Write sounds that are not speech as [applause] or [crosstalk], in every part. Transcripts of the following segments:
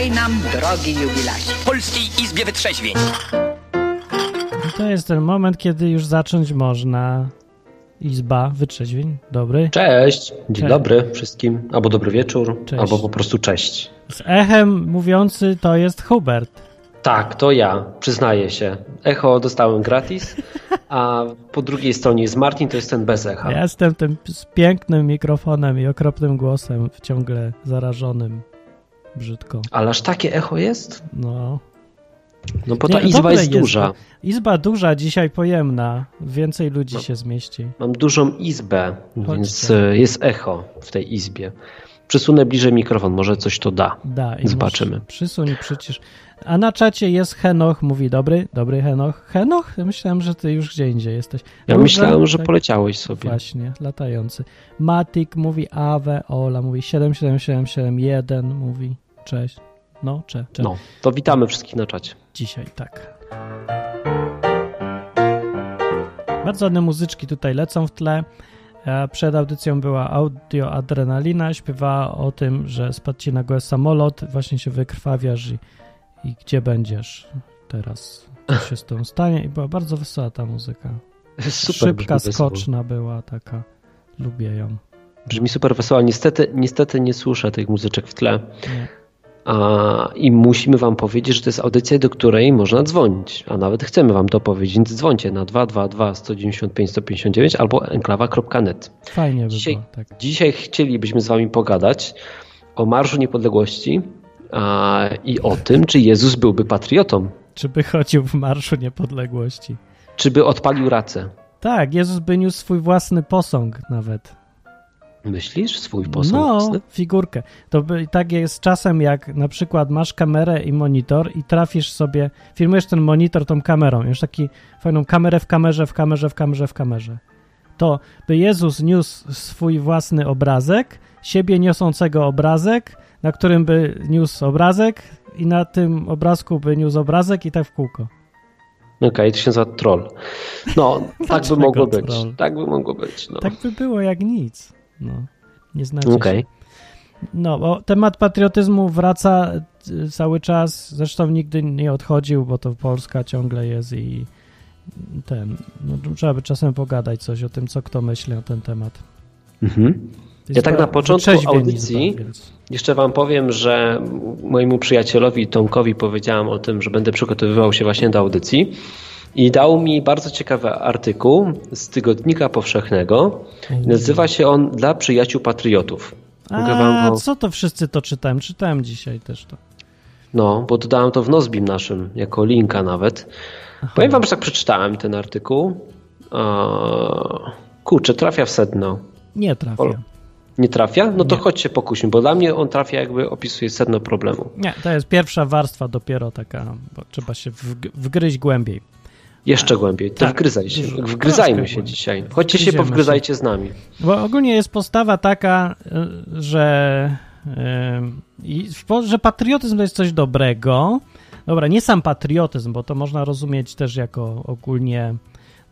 Witaj nam, drogi jubilacie. W Polskiej Izbie Wytrzeźwień. To jest ten moment, kiedy już zacząć można. Izba, wytrzeźwień, dobry. Cześć, dzień Cześć. dobry wszystkim, albo dobry wieczór, Cześć. albo po prostu cześć. Z echem mówiący to jest Hubert. Tak, to ja, przyznaję się. Echo dostałem gratis, a po drugiej stronie jest Martin, to jest ten bez echa. Ja jestem tym z pięknym mikrofonem i okropnym głosem, ciągle zarażonym. Brzydko. Ale aż takie echo jest? No. No bo Nie, ta izba dobre jest jest, duża. Izba duża, dzisiaj pojemna. Więcej ludzi No. się zmieści. Mam dużą izbę, Chodźcie. więc e, jest echo w tej izbie. Przesunę bliżej mikrofon, może coś to da. Da, i Zobaczymy. Przysuń i przycisz. A na czacie jest Henoch, mówi dobry, dobry Henoch. Henoch? Ja myślałem, że ty już gdzie indziej jesteś. Ja Róża, myślałem, że tak, poleciałeś sobie. Właśnie, latający. Matik mówi Awe, Ola mówi 77771, mówi cześć. No, cze, cze. No, to witamy wszystkich na czacie. Dzisiaj, tak. Bardzo ładne muzyczki tutaj lecą w tle. E, Przed audycją była audio Adrenalina, śpiewała o tym, że spadł ci na głowę samolot, właśnie się wykrwawiasz i, i gdzie będziesz teraz, co się z tą stanie i była bardzo wesoła ta muzyka. Super Szybka, skoczna była taka, lubię ją. Brzmi super wesoło. Niestety, niestety nie słyszę tych muzyczek w tle. Nie. A, I musimy wam powiedzieć, że to jest audycja, do której można dzwonić, a nawet chcemy wam to powiedzieć, więc dzwońcie na 222 195 159 albo enklawa.net. Fajnie by Dzisiaj- było, tak. Dzisiaj chcielibyśmy z wami pogadać o Marszu Niepodległości i o tym, czy Jezus byłby patriotą, Czy by chodził w Marszu Niepodległości? czy by odpalił racę. Tak, Jezus by niósł swój własny posąg nawet. Myślisz? Swój posąg No, własny? figurkę. To by, tak jest czasem, jak na przykład masz kamerę i monitor i trafisz sobie, filmujesz ten monitor tą kamerą, już taki fajną kamerę w kamerze, w kamerze, w kamerze, w kamerze. To by Jezus niósł swój własny obrazek, siebie niosącego obrazek, na którym by niósł obrazek i na tym obrazku by niósł obrazek i tak w kółko. Okej, to się nazywa troll. No, [laughs] tak by mogło być. troll? Tak by mogło być. No. Tak by było jak nic. No, nie Okej. się. No, bo temat patriotyzmu wraca y, cały czas, zresztą nigdy nie odchodził, bo to Polska ciągle jest i ten, no, trzeba by czasem pogadać coś o tym, co kto myśli na ten temat. Mhm. Ja tak na początku audycji więc- Jeszcze wam powiem, że mojemu przyjacielowi Tomkowi powiedziałem o tym, że będę przygotowywał się właśnie do audycji i dał mi bardzo ciekawy artykuł z Tygodnika Powszechnego. Nazywa się on Dla przyjaciół patriotów. A, go... co to wszyscy to czytałem? Czytałem dzisiaj też to. No, bo dodałem to w Nozbim naszym, jako linka nawet. Powiem wam, że tak przeczytałem ten artykuł. Eee, kurczę, trafia w sedno. Nie trafia. Nie trafia? No to Nie. chodźcie pokuśmy, bo dla mnie on trafia jakby opisuje sedno problemu. Nie, to jest pierwsza warstwa dopiero taka, bo trzeba się wg- wgryźć głębiej. Jeszcze głębiej. To Tak, wgryzaj się. Wgryzajmy się głębiej. dzisiaj. Chodźcie się powgryzajcie z nami. Bo ogólnie jest postawa taka, y, że, y, że patriotyzm to jest coś dobrego. Dobra, nie sam patriotyzm, bo to można rozumieć też jako ogólnie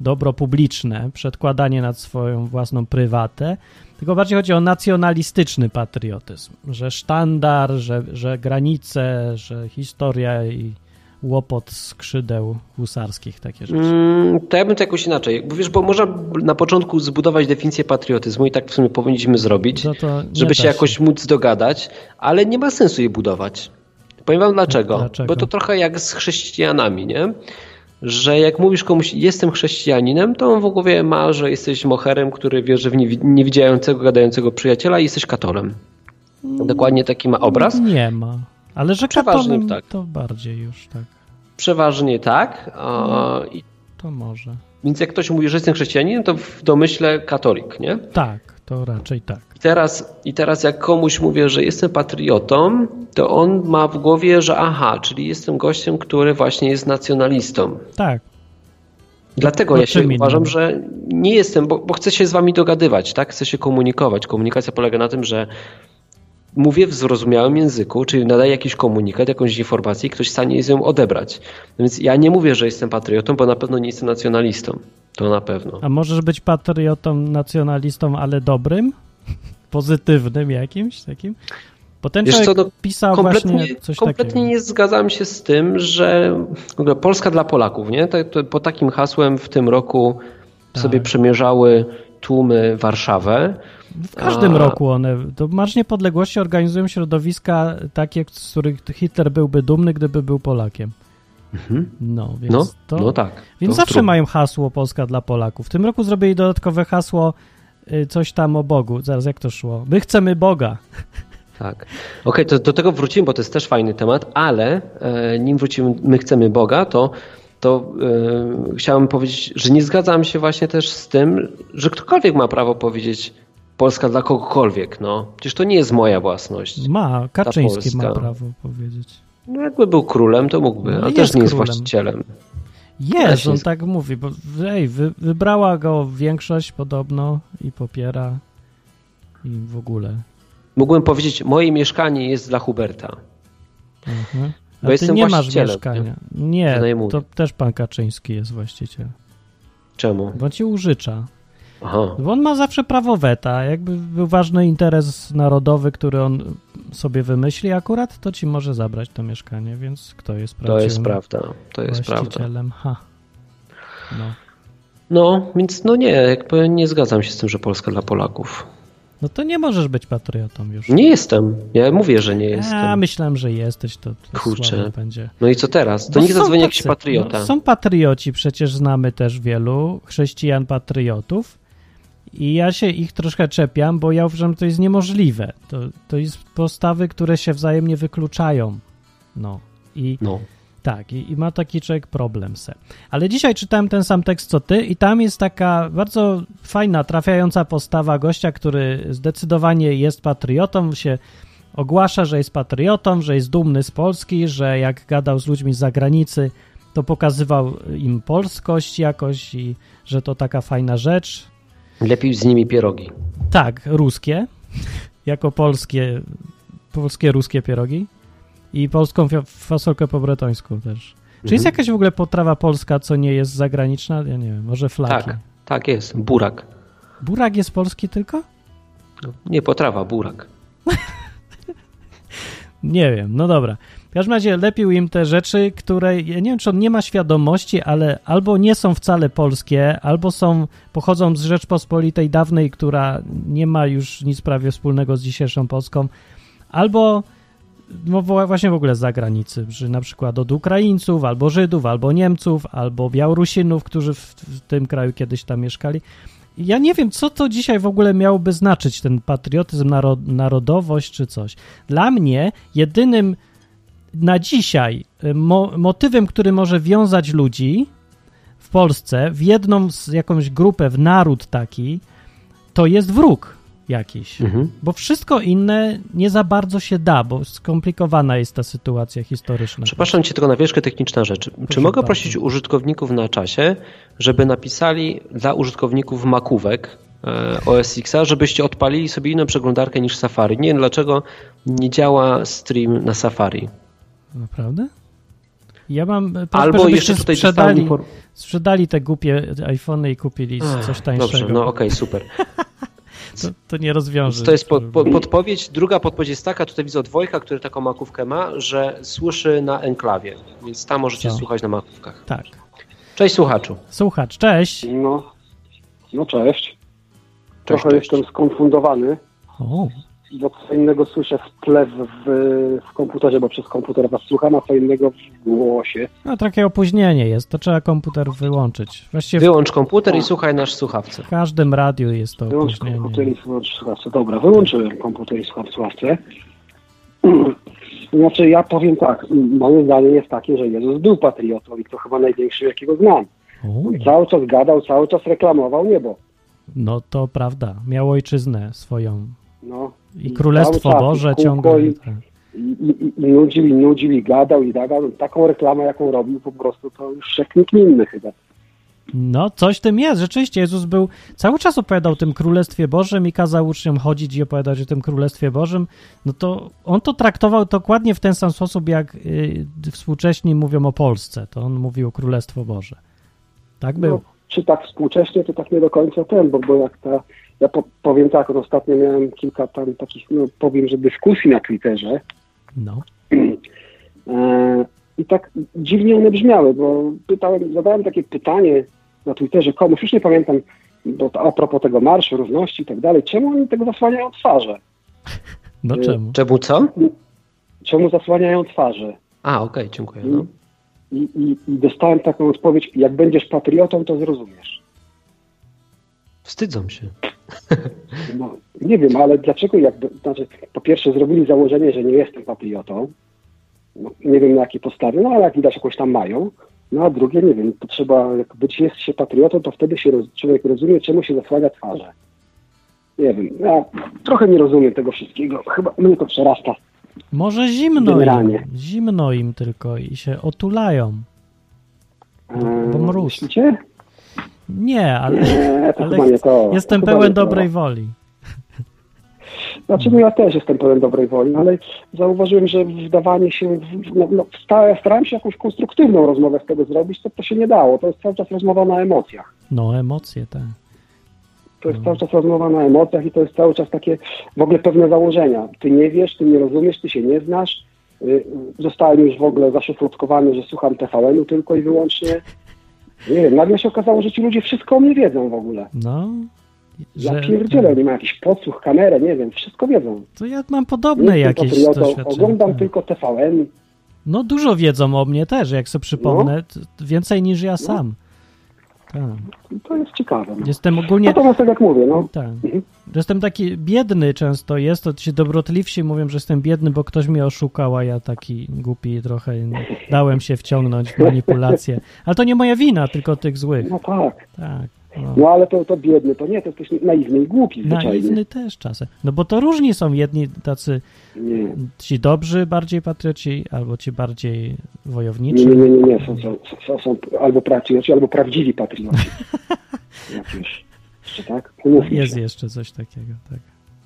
dobro publiczne, przedkładanie nad swoją własną prywatę, tylko bardziej chodzi o nacjonalistyczny patriotyzm, że sztandar, że, że granice, że historia i łopot skrzydeł husarskich, takie rzeczy. Mm, to ja bym to jakoś inaczej. Bo wiesz, bo można na początku zbudować definicję patriotyzmu i tak w sumie powinniśmy zrobić, No żeby się jakoś móc dogadać, ale nie ma sensu jej budować. Powiem wam dlaczego. Dlaczego? Bo to trochę jak z chrześcijanami, nie? Że jak mówisz komuś, jestem chrześcijaninem, to on w głowie ma, że jesteś moherem, który wierzy w niewi- niewidziającego, gadającego przyjaciela i jesteś katolem. Dokładnie taki ma obraz. Nie ma. Ale że Przeważnie tak. to bardziej już tak. Przeważnie tak. I, To może. więc jak ktoś mówi, że jestem chrześcijaninem, to w domyśle katolik, nie? Tak, to raczej tak. I teraz, I teraz jak komuś mówię, że jestem patriotą, to on ma w głowie, że aha, czyli jestem gościem, który właśnie jest nacjonalistą. Tak. Dlatego No ja się uważam, innym? że nie jestem, bo, bo chcę się z wami dogadywać, tak? Chcę się komunikować. Komunikacja polega na tym, że mówię w zrozumiałym języku, czyli nadaję jakiś komunikat, jakąś informację i ktoś w stanie jest ją odebrać. Więc ja nie mówię, że jestem patriotą, bo na pewno nie jestem nacjonalistą. To na pewno. A możesz być patriotą, nacjonalistą, ale dobrym? [laughs] Pozytywnym jakimś takim? Bo ten Wiesz co, no, pisał kompletnie, kompletnie nie zgadzam się z tym, że w ogóle Polska dla Polaków, nie? To po takim hasłem w tym roku Tak. sobie przemierzały tłumy Warszawę. W każdym A- roku one, to Marsz Niepodległości organizują środowiska takie, z których Hitler byłby dumny, gdyby był Polakiem. No, więc No, to, no tak. Więc to zawsze trudno. mają hasło Polska dla Polaków. W tym roku zrobili dodatkowe hasło y, coś tam o Bogu. Zaraz jak to szło? My chcemy Boga. Tak. Okej, to do tego wrócimy, bo to jest też fajny temat, ale e, nim wrócimy, my chcemy Boga, to, to e, chciałem powiedzieć, że nie zgadzam się właśnie też z tym, że ktokolwiek ma prawo powiedzieć Polska dla kogokolwiek. No. Przecież to nie jest moja własność. Ma, Kaczyński ma prawo powiedzieć. No, jakby był królem, to mógłby, No ale jest też nie jest królem. właścicielem. Jest, on tak mówi, bo ej, wy, wybrała go większość podobno i popiera i w ogóle. Mógłbym powiedzieć, moje mieszkanie jest dla Huberta. Mhm. A Bo ty jestem nie masz właścicielem, mieszkania. Nie, Wynajmuję. to też pan Kaczyński jest właściciel. Czemu? Bo ci użycza. Aha. Bo on ma zawsze prawo weta. Jakby był ważny interes narodowy, który on sobie wymyśli akurat, to ci może zabrać to mieszkanie, więc kto jest To prawdziwym jest prawda. To jest prawda. właścicielem? Ha. No. No, więc no nie, jakby nie zgadzam się z tym, że Polska dla Polaków. No to nie możesz być patriotą już. Nie jestem. Ja mówię, że nie A, jestem. myślałem, że jesteś, to, to Kurczę. będzie. No i co teraz? To niech są zadzwoni jakiś patriota. No, są patrioci, przecież znamy też wielu chrześcijan patriotów i ja się ich troszkę czepiam, bo ja uważam, że to jest niemożliwe. To, to jest postawy, które się wzajemnie wykluczają. No i No. Tak, i, i ma taki człowiek problem se. Ale dzisiaj czytałem ten sam tekst co ty i tam jest taka bardzo fajna, trafiająca postawa gościa, który zdecydowanie jest patriotą, się ogłasza, że jest patriotą, że jest dumny z Polski, że jak gadał z ludźmi z zagranicy, to pokazywał im polskość jakoś i że to taka fajna rzecz. Lepiej z nimi pierogi. Tak, ruskie, [laughs] jako polskie, polskie ruskie pierogi i polską fasolkę po bretońsku też. Czy jest Mhm. jakaś w ogóle potrawa polska, co nie jest zagraniczna? Ja nie wiem, może flaki. Tak, tak jest. Burak. Burak jest polski tylko? No, Nie potrawa, burak. [laughs] Nie wiem, no dobra. W każdym razie lepił im te rzeczy, które, ja nie wiem, czy on nie ma świadomości, ale albo nie są wcale polskie, albo są, pochodzą z Rzeczpospolitej dawnej, która nie ma już nic prawie wspólnego z dzisiejszą Polską, albo no właśnie w ogóle z zagranicy, że na przykład od Ukraińców, albo Żydów, albo Niemców, albo Białorusinów, którzy w, w tym kraju kiedyś tam mieszkali. Ja nie wiem, co to dzisiaj w ogóle miałoby znaczyć, ten patriotyzm, narod, narodowość czy coś. Dla mnie jedynym na dzisiaj y, mo, motywem, który może wiązać ludzi w Polsce w jedną z jakąś grupę, w naród taki, to jest wróg jakiś. Mhm. Bo wszystko inne nie za bardzo się da, bo skomplikowana jest ta sytuacja historyczna. Przepraszam cię tylko na wierzchu techniczna rzecz. Czy Proszę mogę bardzo. prosić użytkowników na czasie, żeby napisali dla użytkowników makówek e, OS X-a, żebyście odpalili sobie inną przeglądarkę niż Safari? Nie wiem dlaczego nie działa stream na Safari. Naprawdę? Ja mam prośbę, Albo jeszcze tutaj sprzedali, sprzedali te głupie iPhony i kupili coś tańszego. Dobrze, no okej, super. [laughs] to, to nie rozwiąże. To jest pod, pod, podpowiedź. Druga podpowiedź jest taka, tutaj widzę od Wojka, który taką makówkę ma, że słyszy na enklawie, więc tam możecie Co? słuchać na makówkach. Tak. Cześć słuchaczu. Słuchacz, cześć. No, no cześć. Trochę cześć. jestem skonfundowany, O, bo co innego słyszę w tle w, w, w komputerze, bo przez komputer was słucham, a co innego w głosie. no takie opóźnienie jest, to trzeba komputer wyłączyć. Właściwie w Wyłącz komputer i słuchaj nasz słuchawce. każdym radiu jest to Wyłącz komputer opóźnienie. i słuchacz słuchawce. Dobra, wyłączyłem komputer i słuchawce. [clears throat] Znaczy ja powiem tak, moje zdanie jest takie, że Jezus był patriotą i to chyba największy, jakiego znam. Cały czas gadał, cały czas reklamował niebo. no to prawda, miał ojczyznę swoją. No. I Królestwo czas, Boże i ciągle. I, tak. i, i, i nudził, i nudził, i gadał, i gadał. Taką reklamę, jaką robił, po prostu to już jak nikt inny chyba. No, coś w tym jest. Rzeczywiście, Jezus był, cały czas opowiadał o tym Królestwie Bożym i kazał uczniom chodzić i opowiadać o tym Królestwie Bożym. No to on to traktował dokładnie w ten sam sposób, jak y, współcześni mówią o Polsce. To on mówił o Królestwo Boże. Tak był. No, czy tak współcześnie, to tak nie do końca ten, bo, bo jak ta Ja po, powiem tak, ostatnio miałem kilka tam takich, no powiem, że dyskusji na Twitterze No. e, i tak dziwnie one brzmiały, bo pytałem, zadałem takie pytanie na Twitterze komuś, już nie pamiętam, bo to a propos tego marszu, równości i tak dalej, czemu oni tego zasłaniają twarze? No Y, czemu? Czemu co? Czemu zasłaniają twarze? A, okej, dziękuję. No. I, i, I dostałem taką odpowiedź, jak będziesz patriotą, to zrozumiesz. Wstydzą się. [laughs] No, nie wiem, ale dlaczego jakby, znaczy, po pierwsze zrobili założenie, że nie jestem patriotą, no, nie wiem na jakiej podstawie, no ale jak widać jakoś tam mają, no a drugie, nie wiem, to trzeba, jak być jest się patriotą, to wtedy się roz, człowiek rozumie, czemu się zasłania twarze. Nie wiem, ja trochę nie rozumiem tego wszystkiego, chyba mnie to przerasta. Może zimno Generalnie. im. Zimno im tylko i się otulają. Eee, Bo mróz. Myślicie? Nie, ale, Nie, to ale chyba nie to. jestem Chyba pełen to. dobrej woli. Znaczy, no ja też jestem pełen dobrej woli, no ale zauważyłem, że wdawanie się, w, no, no, sta- starałem się jakąś konstruktywną rozmowę z tego zrobić, to to się nie dało. To jest cały czas rozmowa na emocjach. No, emocje, tak. To jest cały czas rozmowa na emocjach i to jest cały czas takie w ogóle pewne założenia. Ty nie wiesz, ty nie rozumiesz, ty się nie znasz. Y, Zostałem już w ogóle zaszufladkowany, że słucham TVN-u tylko i wyłącznie. Nie wiem, nagle się okazało, że ci ludzie wszystko o mnie wiedzą w ogóle. No. Ja Że, pierdzielę, oni mają jakiś podsłuch, kamerę, nie wiem, wszystko wiedzą. to ja mam Nie podobne jestem jakieś patriotą, doświadczenia. oglądam tak. tylko TVN. No dużo wiedzą o mnie też, jak sobie przypomnę, t- więcej niż ja sam. Tak. To jest ciekawe. No. Jestem ogólnie, Natomiast tak jak mówię, no, tak, Mhm. jestem taki biedny często jest, to ci dobrotliwsi mówią, że jestem biedny, bo ktoś mnie oszukał, a ja taki głupi trochę dałem się wciągnąć w manipulację. Ale to nie moja wina, tylko tych złych. no tak. Tak. No. No ale to, to biedny, to nie, to jesteś naiwny i głupi zwyczajnie. Naiwny też czasem. No bo to różni są jedni tacy Nie. ci dobrzy bardziej patrioci, albo ci bardziej wojowniczy. nie, nie, nie, nie. Są, są, są, są albo patrioci, albo prawdziwi patrioci. [laughs] Jak już. Jeszcze tak? Umówmy Jest się. jeszcze coś takiego, tak.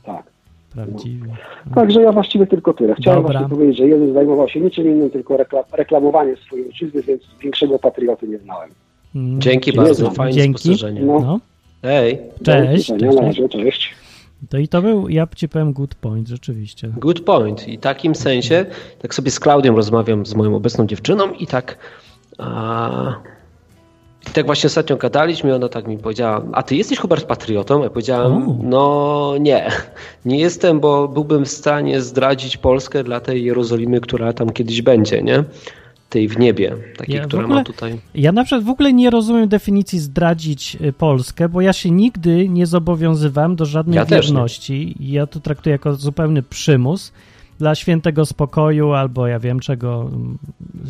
Tak. Prawdziwy. Także ja właściwie tylko tyle. Chciałem Dobra. właśnie powiedzieć, że Jezus zajmował się niczym innym, tylko rekla reklamowaniem swojej ojczyzny, więc większego patrioty nie znałem. Mm, Dzięki Jezu, bardzo, fajne dzięki. spostrzeżenie. No. No, Hej, cześć. Cześć, cześć. cześć. To i to był, ja ci powiem good point, rzeczywiście. good point. I w takim sensie, tak sobie z Klaudią rozmawiam, z moją obecną dziewczyną i tak a, i tak właśnie ostatnio gadaliśmy i ona tak mi powiedziała, a ty jesteś Hubert patriotą? Ja powiedziałem, O. no nie, nie jestem, bo byłbym w stanie zdradzić Polskę dla tej Jerozolimy, która tam kiedyś będzie, nie? Tej w niebie, takiej, Ja która ogóle- ma tutaj... Ja na przykład w ogóle nie rozumiem definicji zdradzić y, Polskę, bo ja się nigdy nie zobowiązywałem do żadnej Ja wierności. Ja to traktuję jako zupełny przymus dla świętego spokoju, albo ja wiem czego mm,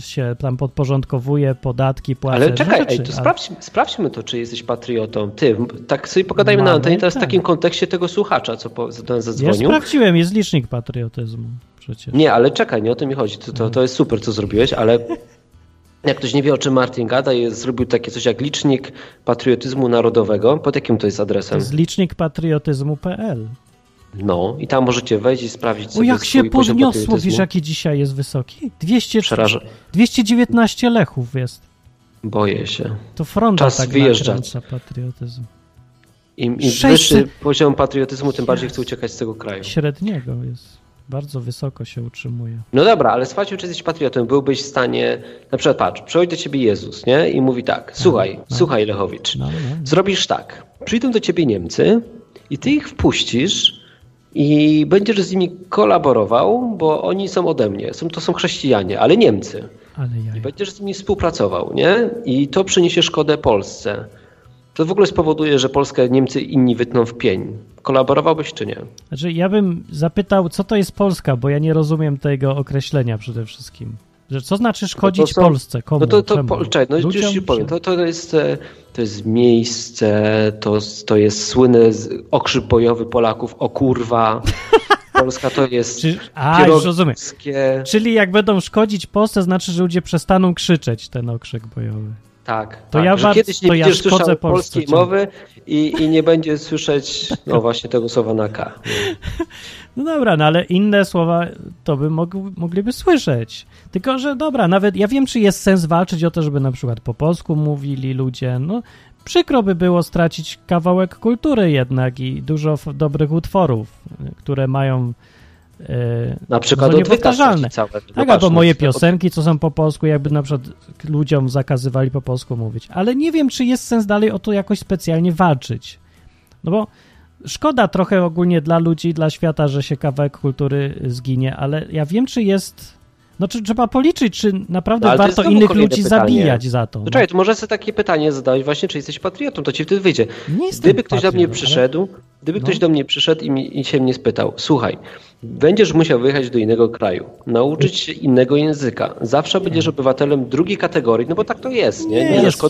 się tam podporządkowuje, podatki płacę. Ale no czekaj, rzeczy, ej, to ale- sprawdź, sprawdźmy to, czy jesteś patriotą. Ty, tak sobie pogadajmy na Mamy, antenie teraz w tak. takim kontekście tego słuchacza, co po, do nas Ja zadzwonił. sprawdziłem, jest licznik patriotyzmu przecież. Nie, ale czekaj, nie o to mi chodzi. To, to, to jest super, co zrobiłeś, ale [laughs] jak ktoś nie wie, o czym Martin gada, jest, zrobił takie coś jak licznik patriotyzmu narodowego. Pod jakim to jest To adresem? jest licznik patriotyzmu.pl. No, i tam możecie wejść i sprawdzić O, sobie jak się podniosło, wiesz, jaki dzisiaj jest wysoki? 200, Przeraża. 219 lechów jest. Boję się. To fronta Czas tak wyjeżdżać. patriotyzm. Im, im 600 wyższy poziom patriotyzmu, tym bardziej chcę uciekać z tego kraju. Średniego jest. Bardzo wysoko się utrzymuje. No dobra, ale sprawdźmy, czy jesteś patriotą. Byłbyś w stanie, na przykład patrz, przychodzi do ciebie Jezus, nie? I mówi tak, słuchaj, no. słuchaj Lechowicz, No, no. zrobisz tak, przyjdą do ciebie Niemcy i ty ich wpuścisz i będziesz z nimi kolaborował, bo oni są ode mnie, są, to są chrześcijanie, ale Niemcy. Ale I będziesz z nimi współpracował, nie? I to przyniesie szkodę Polsce. To w ogóle spowoduje, że Polskę Niemcy inni wytną w pień. Kolaborowałbyś czy nie? Znaczy, ja bym zapytał, co to jest Polska, bo ja nie rozumiem tego określenia przede wszystkim. Że co znaczy szkodzić są- Polsce? Komu? No to, to po, czekaj, no już ci powiem. To, to, jest, e, to jest miejsce, to, to jest słynny okrzyk bojowy Polaków, o kurwa. [laughs] Polska to jest Czy... A, już rozumiem. Czyli jak będą szkodzić Polsce, znaczy, że ludzie przestaną krzyczeć ten okrzyk bojowy. Tak, To tak ja że bardzo- kiedyś nie to ja szkodzę Polsce, polskiej czemu? mowy i, i nie będzie słyszeć no właśnie tego słowa na K. [laughs] No dobra, no ale inne słowa to by mog, mogliby słyszeć. Tylko, że dobra, nawet ja wiem, czy jest sens walczyć o to, żeby na przykład po polsku mówili ludzie. No, przykro by było stracić kawałek kultury jednak i dużo dobrych utworów, które mają Na przykład odwyka niepowtarzalne. całe. Tak, albo no, moje piosenki, co są po polsku, jakby na przykład ludziom zakazywali po polsku mówić. Ale nie wiem, czy jest sens dalej o to jakoś specjalnie walczyć. No bo szkoda trochę ogólnie dla ludzi, dla świata, że się kawałek kultury zginie, ale ja wiem, czy jest... No czy trzeba policzyć, czy naprawdę No, warto innych ludzi pytanie. zabijać za to. No No. czekaj, to może sobie takie pytanie zadać właśnie, czy jesteś patriotą, to ci wtedy wyjdzie. Nie Gdyby ktoś do mnie patriotą, ale- przyszedł, gdyby No. ktoś do mnie przyszedł i, mi, i się mnie spytał, słuchaj, będziesz musiał wyjechać do innego kraju, nauczyć się innego języka, zawsze będziesz obywatelem drugiej kategorii, no bo tak to jest, nie? Nie Nie, jest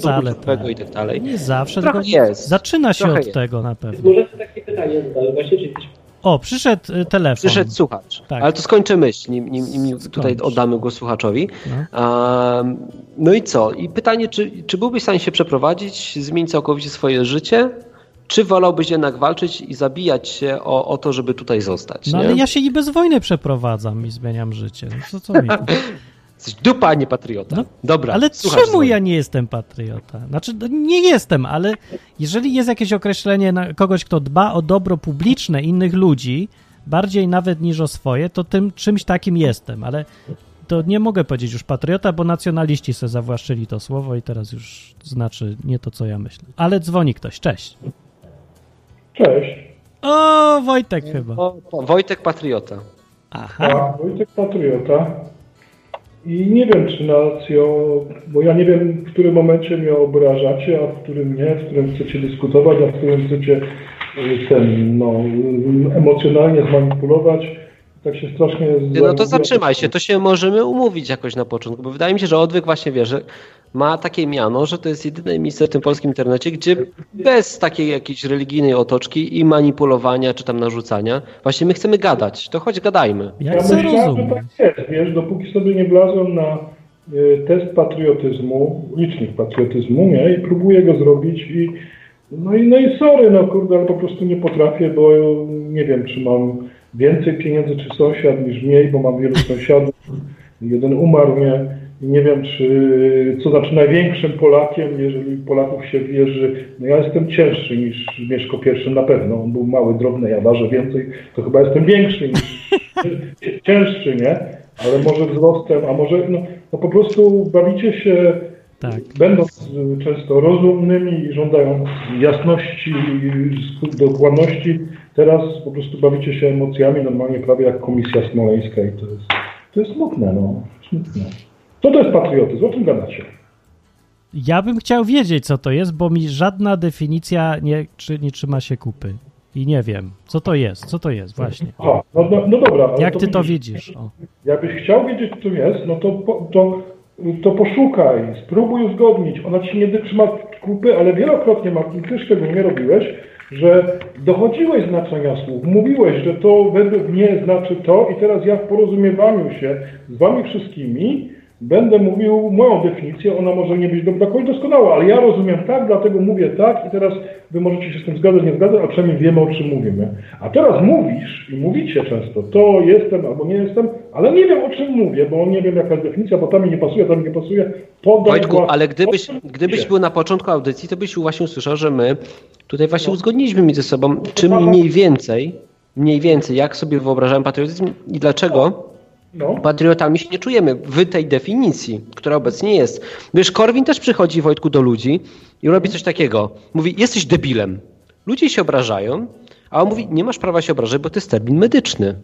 tak. i tak dalej. Nie zawsze, Trochę tylko jest. zaczyna się Trochę od jest. tego na pewno. Może takie pytanie zadać, właśnie, czy jesteś... O, przyszedł y, telefon. Przyszedł słuchacz, Tak. ale to skończę myśl, nim, nim, nim tutaj oddamy głos słuchaczowi. No. No i co? I pytanie, czy, czy byłbyś w stanie się przeprowadzić, zmienić całkowicie swoje życie, czy wolałbyś jednak walczyć i zabijać się o, o to, żeby tutaj zostać? No nie? ale ja się i bez wojny przeprowadzam i zmieniam życie. No co, co mi to? [laughs] Jesteś dupa, a nie patriota. No, Dobra. Ale czemu dzwoni. ja nie jestem patriota? Znaczy, no, nie jestem, ale jeżeli jest jakieś określenie na kogoś, kto dba o dobro publiczne innych ludzi, bardziej nawet niż o swoje, to tym czymś takim jestem, ale to nie mogę powiedzieć już patriota, bo nacjonaliści se zawłaszczyli to słowo i teraz już znaczy nie to, co ja myślę. Ale dzwoni ktoś, cześć. Cześć. O, Wojtek chyba. O, o, Wojtek Patriota. Aha. A, Wojtek Patriota. I nie wiem, czy nacją, bo ja nie wiem, w którym momencie mnie obrażacie, a w którym nie, w którym chcecie dyskutować, a w którym chcecie y, ten, no, y, emocjonalnie zmanipulować. Tak się strasznie... Nie, No to zatrzymaj się, to się możemy umówić jakoś na początku, bo wydaje mi się, że odwyk właśnie wie, że ma takie miano, że to jest jedyne miejsce w tym polskim internecie, gdzie bez takiej jakiejś religijnej otoczki i manipulowania czy tam narzucania, właśnie my chcemy gadać, to choć gadajmy. Ja chcę myślałem, że tak jest, wiesz, dopóki sobie nie wlazłem na y, test patriotyzmu, licznik patriotyzmu, nie, i próbuję go zrobić i no i, no i sorry, no kurde, ale po prostu nie potrafię, bo nie wiem, czy mam więcej pieniędzy, czy sąsiad niż mniej, bo mam wielu sąsiadów, jeden umarł, nie, nie wiem, czy, co znaczy największym Polakiem, jeżeli Polaków się wierzy, no ja jestem cięższy niż Mieszko I na pewno, on był mały, drobny, ja ważę więcej, to chyba jestem większy niż [laughs] cięższy, nie? Ale może wzrostem, a może no, no po prostu bawicie się, Tak. będąc często rozumnymi i żądają jasności, dokładności, teraz po prostu bawicie się emocjami normalnie prawie jak komisja smoleńska i to jest, to jest smutne, no. Smutne. Co to jest patriotyzm? O czym gadacie? Ja bym chciał wiedzieć, co to jest, bo mi żadna definicja nie, czy, nie trzyma się kupy. I nie wiem, co to jest, co to jest właśnie. Aha, no, no, no dobra. ale Jak ty to widzisz? O. Jakbyś chciał wiedzieć, co to jest, no to, to, to poszukaj, spróbuj uzgodnić. Ona ci nie trzyma kupy, ale wielokrotnie, Martin, ty szczególnie robiłeś, że dochodziłeś znaczenia słów, mówiłeś, że to według mnie znaczy to i teraz ja w porozumiewaniu się z wami wszystkimi będę mówił moją definicję, ona może nie być do, końca doskonała, ale ja rozumiem tak, dlatego mówię tak i teraz wy możecie się z tym zgadzać, nie zgadzać, a przynajmniej wiemy, o czym mówimy. A teraz mówisz i mówicie często, to jestem albo nie jestem, ale nie wiem, o czym mówię, bo nie wiem, jaka jest definicja, bo tam mi nie pasuje, tam mi nie pasuje. Podaj Wojtku, włas- ale gdybyś, gdybyś był na początku audycji, to byś właśnie usłyszał, że my tutaj właśnie uzgodniliśmy między sobą, czym mniej więcej, mniej więcej, jak sobie wyobrażałem patriotyzm i dlaczego No. patriotami się nie czujemy w tej definicji, która obecnie jest. Wiesz, Korwin też przychodzi, Wojtku, do ludzi i robi coś takiego. Mówi, jesteś debilem. Ludzie się obrażają, a on mówi, nie masz prawa się obrażać, bo to jest termin medyczny.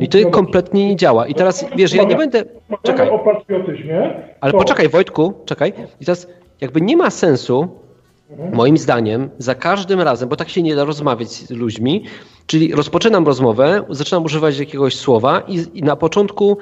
I to kompletnie nie działa. I teraz, wiesz, ja nie będę... Czekaj. o patriotyzmie. Ale poczekaj, Wojtku, czekaj. I teraz jakby nie ma sensu, moim zdaniem, za każdym razem, bo tak się nie da rozmawiać z ludźmi, czyli rozpoczynam rozmowę, zaczynam używać jakiegoś słowa i, i na początku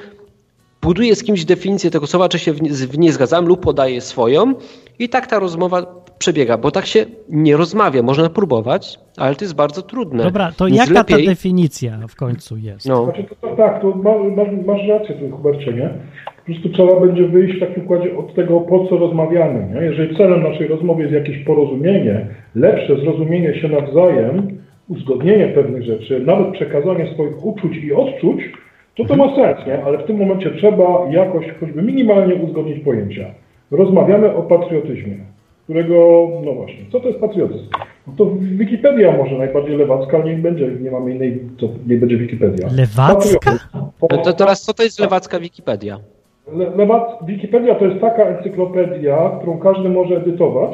buduję z kimś definicję tego słowa, czy się w nie, w nie zgadzam lub podaję swoją i tak ta rozmowa przebiega, bo tak się nie rozmawia. Można próbować, ale to jest bardzo trudne. Dobra, to Więc jaka lepiej, ta definicja w końcu jest? No, Znaczy, to, to, tak, to ma, masz, masz rację tu, Hubercie, nie? Po prostu trzeba będzie wyjść w takim układzie od tego, po co rozmawiamy, nie? Jeżeli celem naszej rozmowy jest jakieś porozumienie, lepsze zrozumienie się nawzajem, uzgodnienie pewnych rzeczy, nawet przekazanie swoich uczuć i odczuć, to to ma sens, nie? Ale w tym momencie trzeba jakoś choćby minimalnie uzgodnić pojęcia. Rozmawiamy o patriotyzmie. którego, no właśnie, co to jest patriotyzm? No to Wikipedia może najbardziej lewacka, ale niech będzie, nie mamy innej, to nie będzie Wikipedia. Lewacka? Patriotyzm. No to teraz co to jest lewacka Wikipedia? Le, lewac, Wikipedia to jest taka encyklopedia, którą każdy może edytować.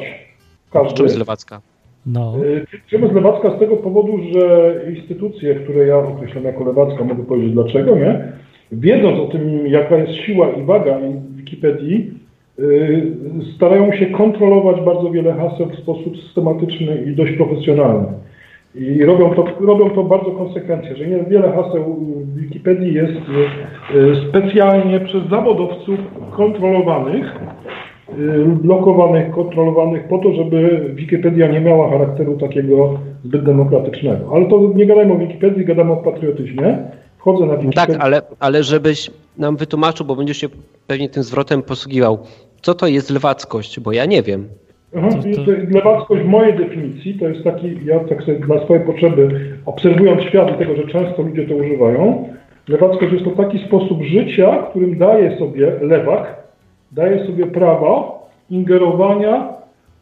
Każdy. Czym jest lewacka? No. Y, Czym jest lewacka? Z tego powodu, że instytucje, które ja określam jako lewacka, mogę powiedzieć dlaczego, nie? Wiedząc o tym, jaka jest siła i waga Wikipedii, y, starają się kontrolować bardzo wiele haseł w sposób systematyczny i dość profesjonalny. I robią to, robią to bardzo konsekwentnie, że wiele haseł w Wikipedii jest y, specjalnie przez zawodowców kontrolowanych, y, blokowanych, kontrolowanych po to, żeby Wikipedia nie miała charakteru takiego zbyt demokratycznego. Ale to nie gadajmy o Wikipedii, gadamy o patriotyzmie. Wchodzę na Tak, Wikipedię. ale, ale żebyś nam wytłumaczył, bo będziesz się pewnie tym zwrotem posługiwał. Co to jest lewackość? Bo ja nie wiem. Aha, To- i Lewackość w mojej definicji to jest taki, ja tak sobie na swoje potrzeby, obserwując świat i tego, że często ludzie to używają, lewackość jest to taki sposób życia, którym daje sobie lewak, daje sobie prawo ingerowania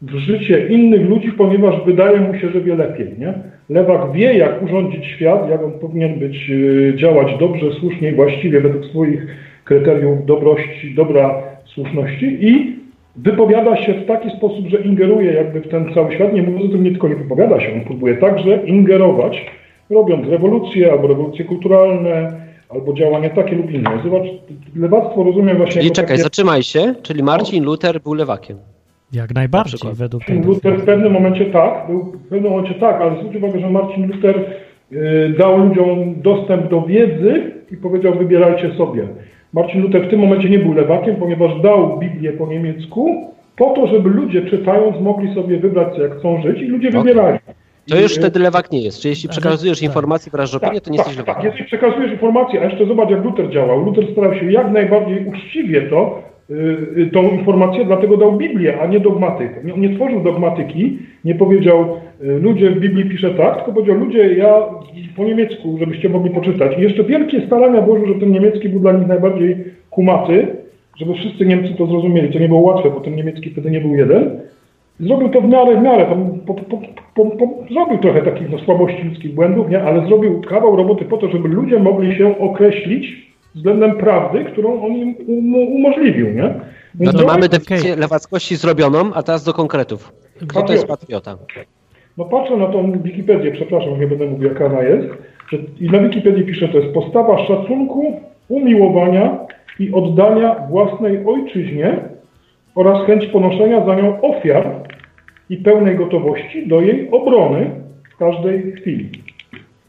w życie innych ludzi, ponieważ wydaje mu się, że wie lepiej. Nie? Lewak wie, jak urządzić świat, jak on powinien być, y, działać dobrze, słusznie, właściwie według swoich kryteriów dobrości, dobra, słuszności i wypowiada się w taki sposób, że ingeruje jakby w ten cały świat. Nie mówiąc o tym, nie tylko nie wypowiada się, on próbuje także ingerować, robiąc rewolucje albo rewolucje kulturalne, albo działania takie lub inne. Zobacz, lewactwo rozumiem właśnie Czyli czekaj, takie... zatrzymaj się. Czyli Marcin Luther był lewakiem. Jak najbardziej przykład. według Marcin Luther w pewnym momencie tak, był w pewnym momencie tak, ale zwróć uwagę, że Marcin Luther y, dał ludziom dostęp do wiedzy i powiedział wybierajcie sobie. Marcin Luther w tym momencie nie był lewakiem, ponieważ dał Biblię po niemiecku po to, żeby ludzie czytając mogli sobie wybrać co jak chcą żyć i ludzie Okej. wybierali. To już wtedy lewak nie jest. Czyli jeśli Ale- przekazujesz tak. informacje wyrażasz opinię, to nie jesteś tak, lewakiem. jeżeli przekazujesz informację, a jeszcze zobacz jak Luther działał. Luther starał się jak najbardziej uczciwie to, tą informację, dlatego dał Biblię, a nie dogmatykę. Nie, nie tworzył dogmatyki, nie powiedział y, ludzie w Biblii pisze tak, tylko powiedział ludzie ja po niemiecku, żebyście mogli poczytać. I jeszcze wielkie starania włożył, żeby ten niemiecki był dla nich najbardziej kumaty, żeby wszyscy Niemcy to zrozumieli. To nie było łatwe, bo ten niemiecki wtedy nie był jeden. Zrobił to w miarę, w miarę, po, po, po, zrobił trochę takich no, słabości ludzkich błędów, nie? ale zrobił kawał roboty po to, żeby ludzie mogli się określić względem prawdy, którą on im um, umożliwił. Nie? No to mamy definicję lewackości zrobioną, a teraz do konkretów. Kto to jest patriota? No patrzę na tą Wikipedię, przepraszam, nie będę mówił jaka ona jest, i na Wikipedii pisze, to jest postawa szacunku, umiłowania i oddania własnej ojczyźnie oraz chęć ponoszenia za nią ofiar i pełnej gotowości do jej obrony w każdej chwili.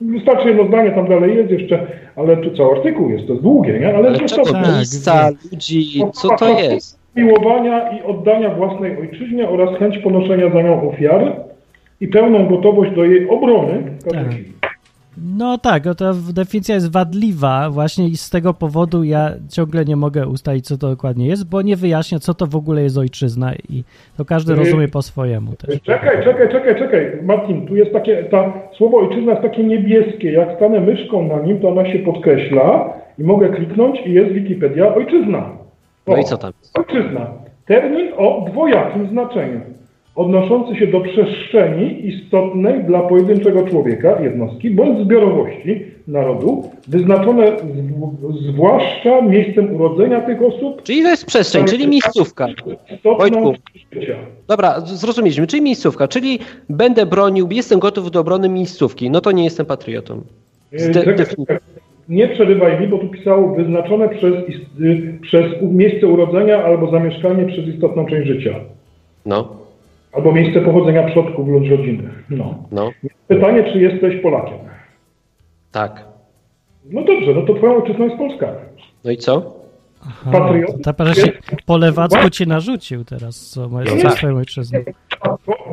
Wystarczy jedno zdanie, tam dalej jest jeszcze, ale tu cały artykuł jest, to jest długie, nie? Ale, Ale zresztą- czego? Tak, ludzi, co to jest? Miłowania i oddania własnej ojczyźnie oraz chęć ponoszenia za nią ofiary i pełną gotowość do jej obrony w każdej Tak. No tak, no to definicja jest wadliwa właśnie i z tego powodu ja ciągle nie mogę ustalić, co to dokładnie jest, bo nie wyjaśnia, co to w ogóle jest ojczyzna i to każdy rozumie po swojemu też. Czekaj, czekaj, czekaj, czekaj. Martin, tu jest takie, ta słowo ojczyzna jest takie niebieskie. Jak stanę myszką na nim, to ona się podkreśla i mogę kliknąć i jest Wikipedia ojczyzna. No O, i co tam? Ojczyzna. Termin o dwojakim znaczeniu. Odnoszący się do przestrzeni istotnej dla pojedynczego człowieka, jednostki bądź zbiorowości narodu, wyznaczone z, zwłaszcza miejscem urodzenia tych osób, Czyli to jest przestrzeń, czyli miejscówka. Wojtku. życia. Dobra, zrozumieliśmy, czyli miejscówka, czyli będę bronił, jestem gotów do obrony miejscówki, no to nie jestem patriotą. Czekaj. Nie przerywaj mi, bo tu pisało wyznaczone przez, y, przez miejsce urodzenia albo zamieszkanie przez istotną część życia. No, Albo miejsce pochodzenia przodków lub rodziny. No. no, Pytanie, czy jesteś Polakiem? tak. No dobrze, no to twoją ojczyzną jest Polska. No i co? Aha, patriot- to ta się po lewacku ci narzucił teraz, co ma No tak. swoją ojczyzną.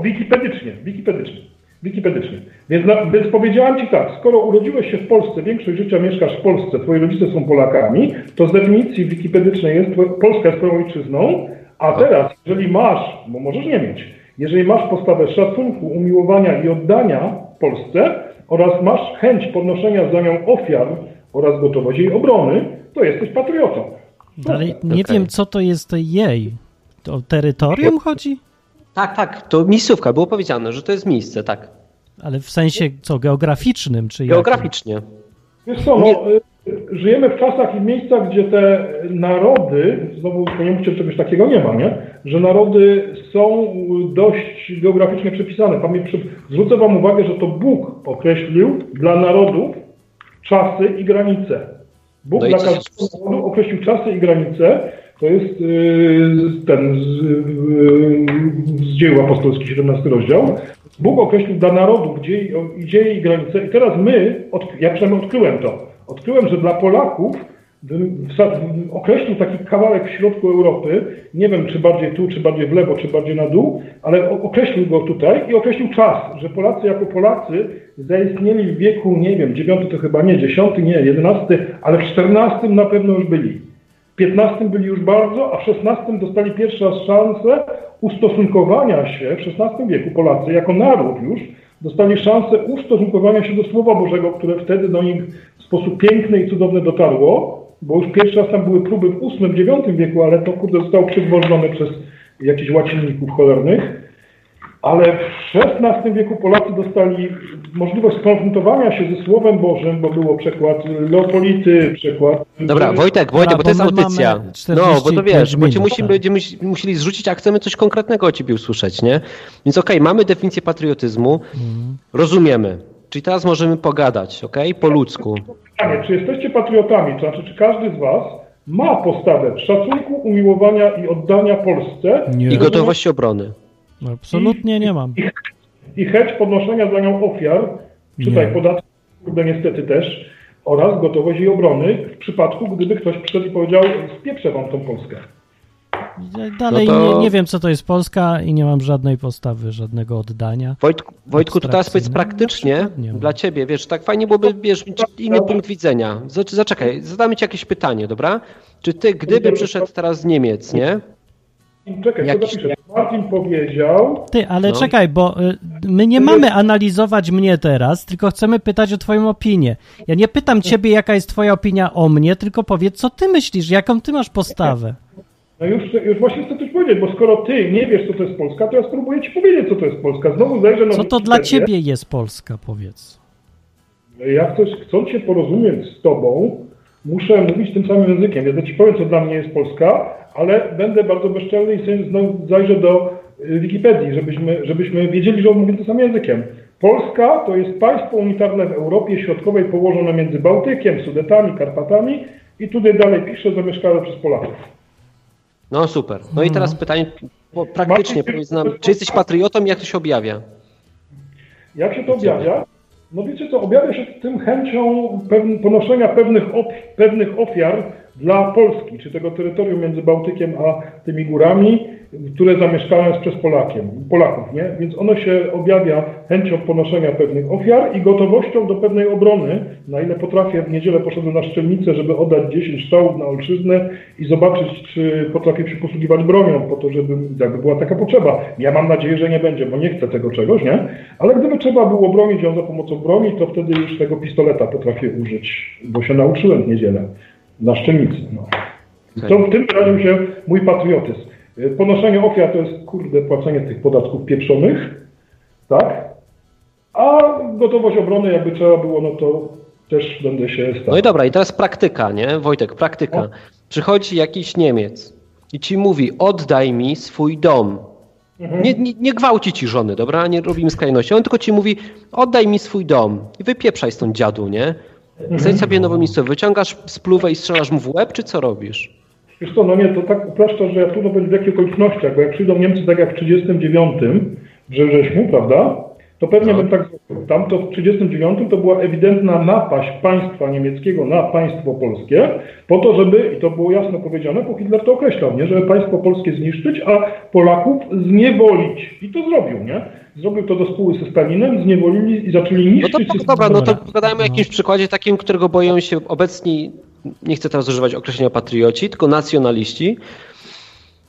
Wikipedycznie, wikipedycznie, wikipedycznie. Więc, na, więc powiedziałam Ci tak, skoro urodziłeś się w Polsce, większość życia mieszkasz w Polsce, Twoi rodzice są Polakami, to z definicji wikipedycznej jest, twoja- Polska jest Twoją ojczyzną, a teraz, jeżeli masz, bo możesz nie mieć, jeżeli masz postawę szacunku, umiłowania i oddania Polsce oraz masz chęć podnoszenia za nią ofiar oraz gotowość jej obrony, to jesteś patriotą. Dalej nie Okej. wiem, co to jest jej. To o terytorium chodzi? Tak, tak, to miejscówka, było powiedziane, że to jest miejsce, tak. Ale w sensie co, geograficznym czy Geograficznie. Wiesz co, no, y, żyjemy w czasach i miejscach, gdzie te narody, znowu nie mówcie, czegoś takiego nie ma, nie? Że narody są dość geograficznie przypisane. Zwrócę Wam uwagę, że to Bóg określił dla narodów czasy i granice. Bóg No dla każdego narodu określił czasy i granice. To jest yy, ten z, yy, z dzieł apostolskich, 17 rozdział. Bóg określił dla narodów gdzie, gdzie i granice. I teraz my, od, ja przynajmniej odkryłem to. Odkryłem, że dla Polaków określił taki kawałek w środku Europy, nie wiem czy bardziej tu, czy bardziej w lewo, czy bardziej na dół, ale określił go tutaj i określił czas, że Polacy jako Polacy zaistnieli w wieku, nie wiem, dziewiąty to chyba nie, dziesiąty nie, jedenasty, ale w czternastym na pewno już byli. W XV byli już bardzo, a w XVI dostali pierwszy raz szansę ustosunkowania się, w XVI wieku Polacy jako naród już dostali szansę ustosunkowania się do Słowa Bożego, które wtedy do nich w sposób piękny i cudowny dotarło, bo już pierwszy raz tam były próby w VIII, IX wieku, ale to kurde zostało przygwożdżone przez jakichś łacinników cholernych. Ale w XVI wieku Polacy dostali możliwość skonfrontowania się ze Słowem Bożym, bo było przekład Leopolity, przekład... Dobra, Wojtek, Wojtek, bo to jest audycja. No, bo to 45 wiesz, bo cię minut, musimy, będziemy musieli zrzucić, a chcemy coś konkretnego o ciebie usłyszeć, nie? Więc okej, mamy definicję patriotyzmu, Mhm. rozumiemy. Czyli teraz możemy pogadać, okej? Po ludzku. Pytanie, czy jesteście patriotami, to znaczy, czy każdy z Was ma postawę szacunku, umiłowania i oddania Polsce Nie. I gotowości obrony. No, Absolutnie nie mam. i chęć podnoszenia za nią ofiar, czytaj podatki, kurde niestety też, oraz gotowość jej obrony w przypadku, gdyby ktoś przyszedł i powiedział, spieprzę Wam tą Polskę. Dalej No to- nie, nie wiem, co to jest Polska i nie mam żadnej postawy, żadnego oddania. Wojtku, Wojtku to teraz powiedz praktycznie Nie wiem. dla ciebie, wiesz, tak fajnie byłoby, wiesz, mieć inny punkt widzenia. Zac- Zaczekaj, zadamy ci jakieś pytanie, dobra? Czy ty, gdyby przyszedł teraz z Niemiec, nie? Czekaj, Jakiś- co napiszę? Martin powiedział, Ty, ale No. czekaj, bo y, my nie mamy analizować mnie teraz, tylko chcemy pytać o twoją opinię. Ja nie pytam ciebie, jaka jest twoja opinia o mnie, tylko powiedz, co ty myślisz, jaką ty masz postawę. no już, już właśnie chcę coś powiedzieć, bo skoro Ty nie wiesz, co to jest Polska, to ja spróbuję Ci powiedzieć, co to jest Polska. Znowu zajrzę na Co to dla ciebie jest Polska, powiedz. Ja chcę, chcąc się porozumieć z Tobą, muszę mówić tym samym językiem. Więc ja Ci powiem, co dla mnie jest Polska, ale będę bardzo bezczelny i sobie znowu zajrzę do y, Wikipedii, żebyśmy, żebyśmy wiedzieli, że mówię tym samym językiem. Polska to jest państwo unitarne w Europie Środkowej położone między Bałtykiem, Sudetami, Karpatami i tutaj dalej pisze, zamieszkane przez Polaków. No super. No i teraz pytanie bo praktycznie, powiedz nam, czy jesteś patriotą i jak to się objawia? Jak się to objawia? No wiecie co, objawia się tym chęcią ponoszenia pewnych, pewnych ofiar dla Polski, czy tego terytorium między Bałtykiem a tymi górami, które zamieszkane jest przez Polakiem, Polaków, nie? Więc ono się objawia chęcią ponoszenia pewnych ofiar i gotowością do pewnej obrony, na ile potrafię. W niedzielę poszedłem na szczelnicę, żeby oddać 10 strzałów na olszyznę i zobaczyć, czy potrafię się posługiwać bronią, po to, żeby jakby była taka potrzeba. Ja mam nadzieję, że nie będzie, bo nie chcę tego czegoś, nie? Ale gdyby trzeba było bronić ją za pomocą broni, to wtedy już tego pistoleta potrafię użyć, bo się nauczyłem w niedzielę na szczelnicy. No. To w tym wyraził się mój patriotyzm. Y, Ponoszenie ofiar to jest, kurde, płacenie tych podatków pieprzonych, tak? A gotowość obrony, jakby trzeba było, no to też będę się starał. No i dobra, i teraz praktyka, nie? Wojtek, praktyka. Przychodzi jakiś Niemiec i ci mówi, oddaj mi swój dom. Nie, nie, nie gwałci ci żony, dobra? Nie robimy skrajności. On tylko ci mówi, oddaj mi swój dom i wypieprzaj stąd dziadu, nie? Znajdź sobie nowe miejsce, wyciągasz spluwę i strzelasz mu w łeb, czy co robisz? Wiesz co, no nie, to tak upraszcza, że ja trudno będzie w jakich okolicznościach, bo jak przyjdą Niemcy tak jak w 39 we wrześniu, prawda, to pewnie No. bym tak zrobił. Tam to w 39 to była ewidentna napaść państwa niemieckiego na państwo polskie, po to, żeby, i to było jasno powiedziane, bo Hitler to określał, nie, żeby państwo polskie zniszczyć, a Polaków zniewolić. I to zrobił, nie? Zrobił to do spóły ze Stalinem, zniewolili i zaczęli No niszczyć to, system. dobra, no to pogadajmy o jakimś przykładzie takim, którego boją się obecni, nie chcę teraz używać określenia patrioci, tylko nacjonaliści.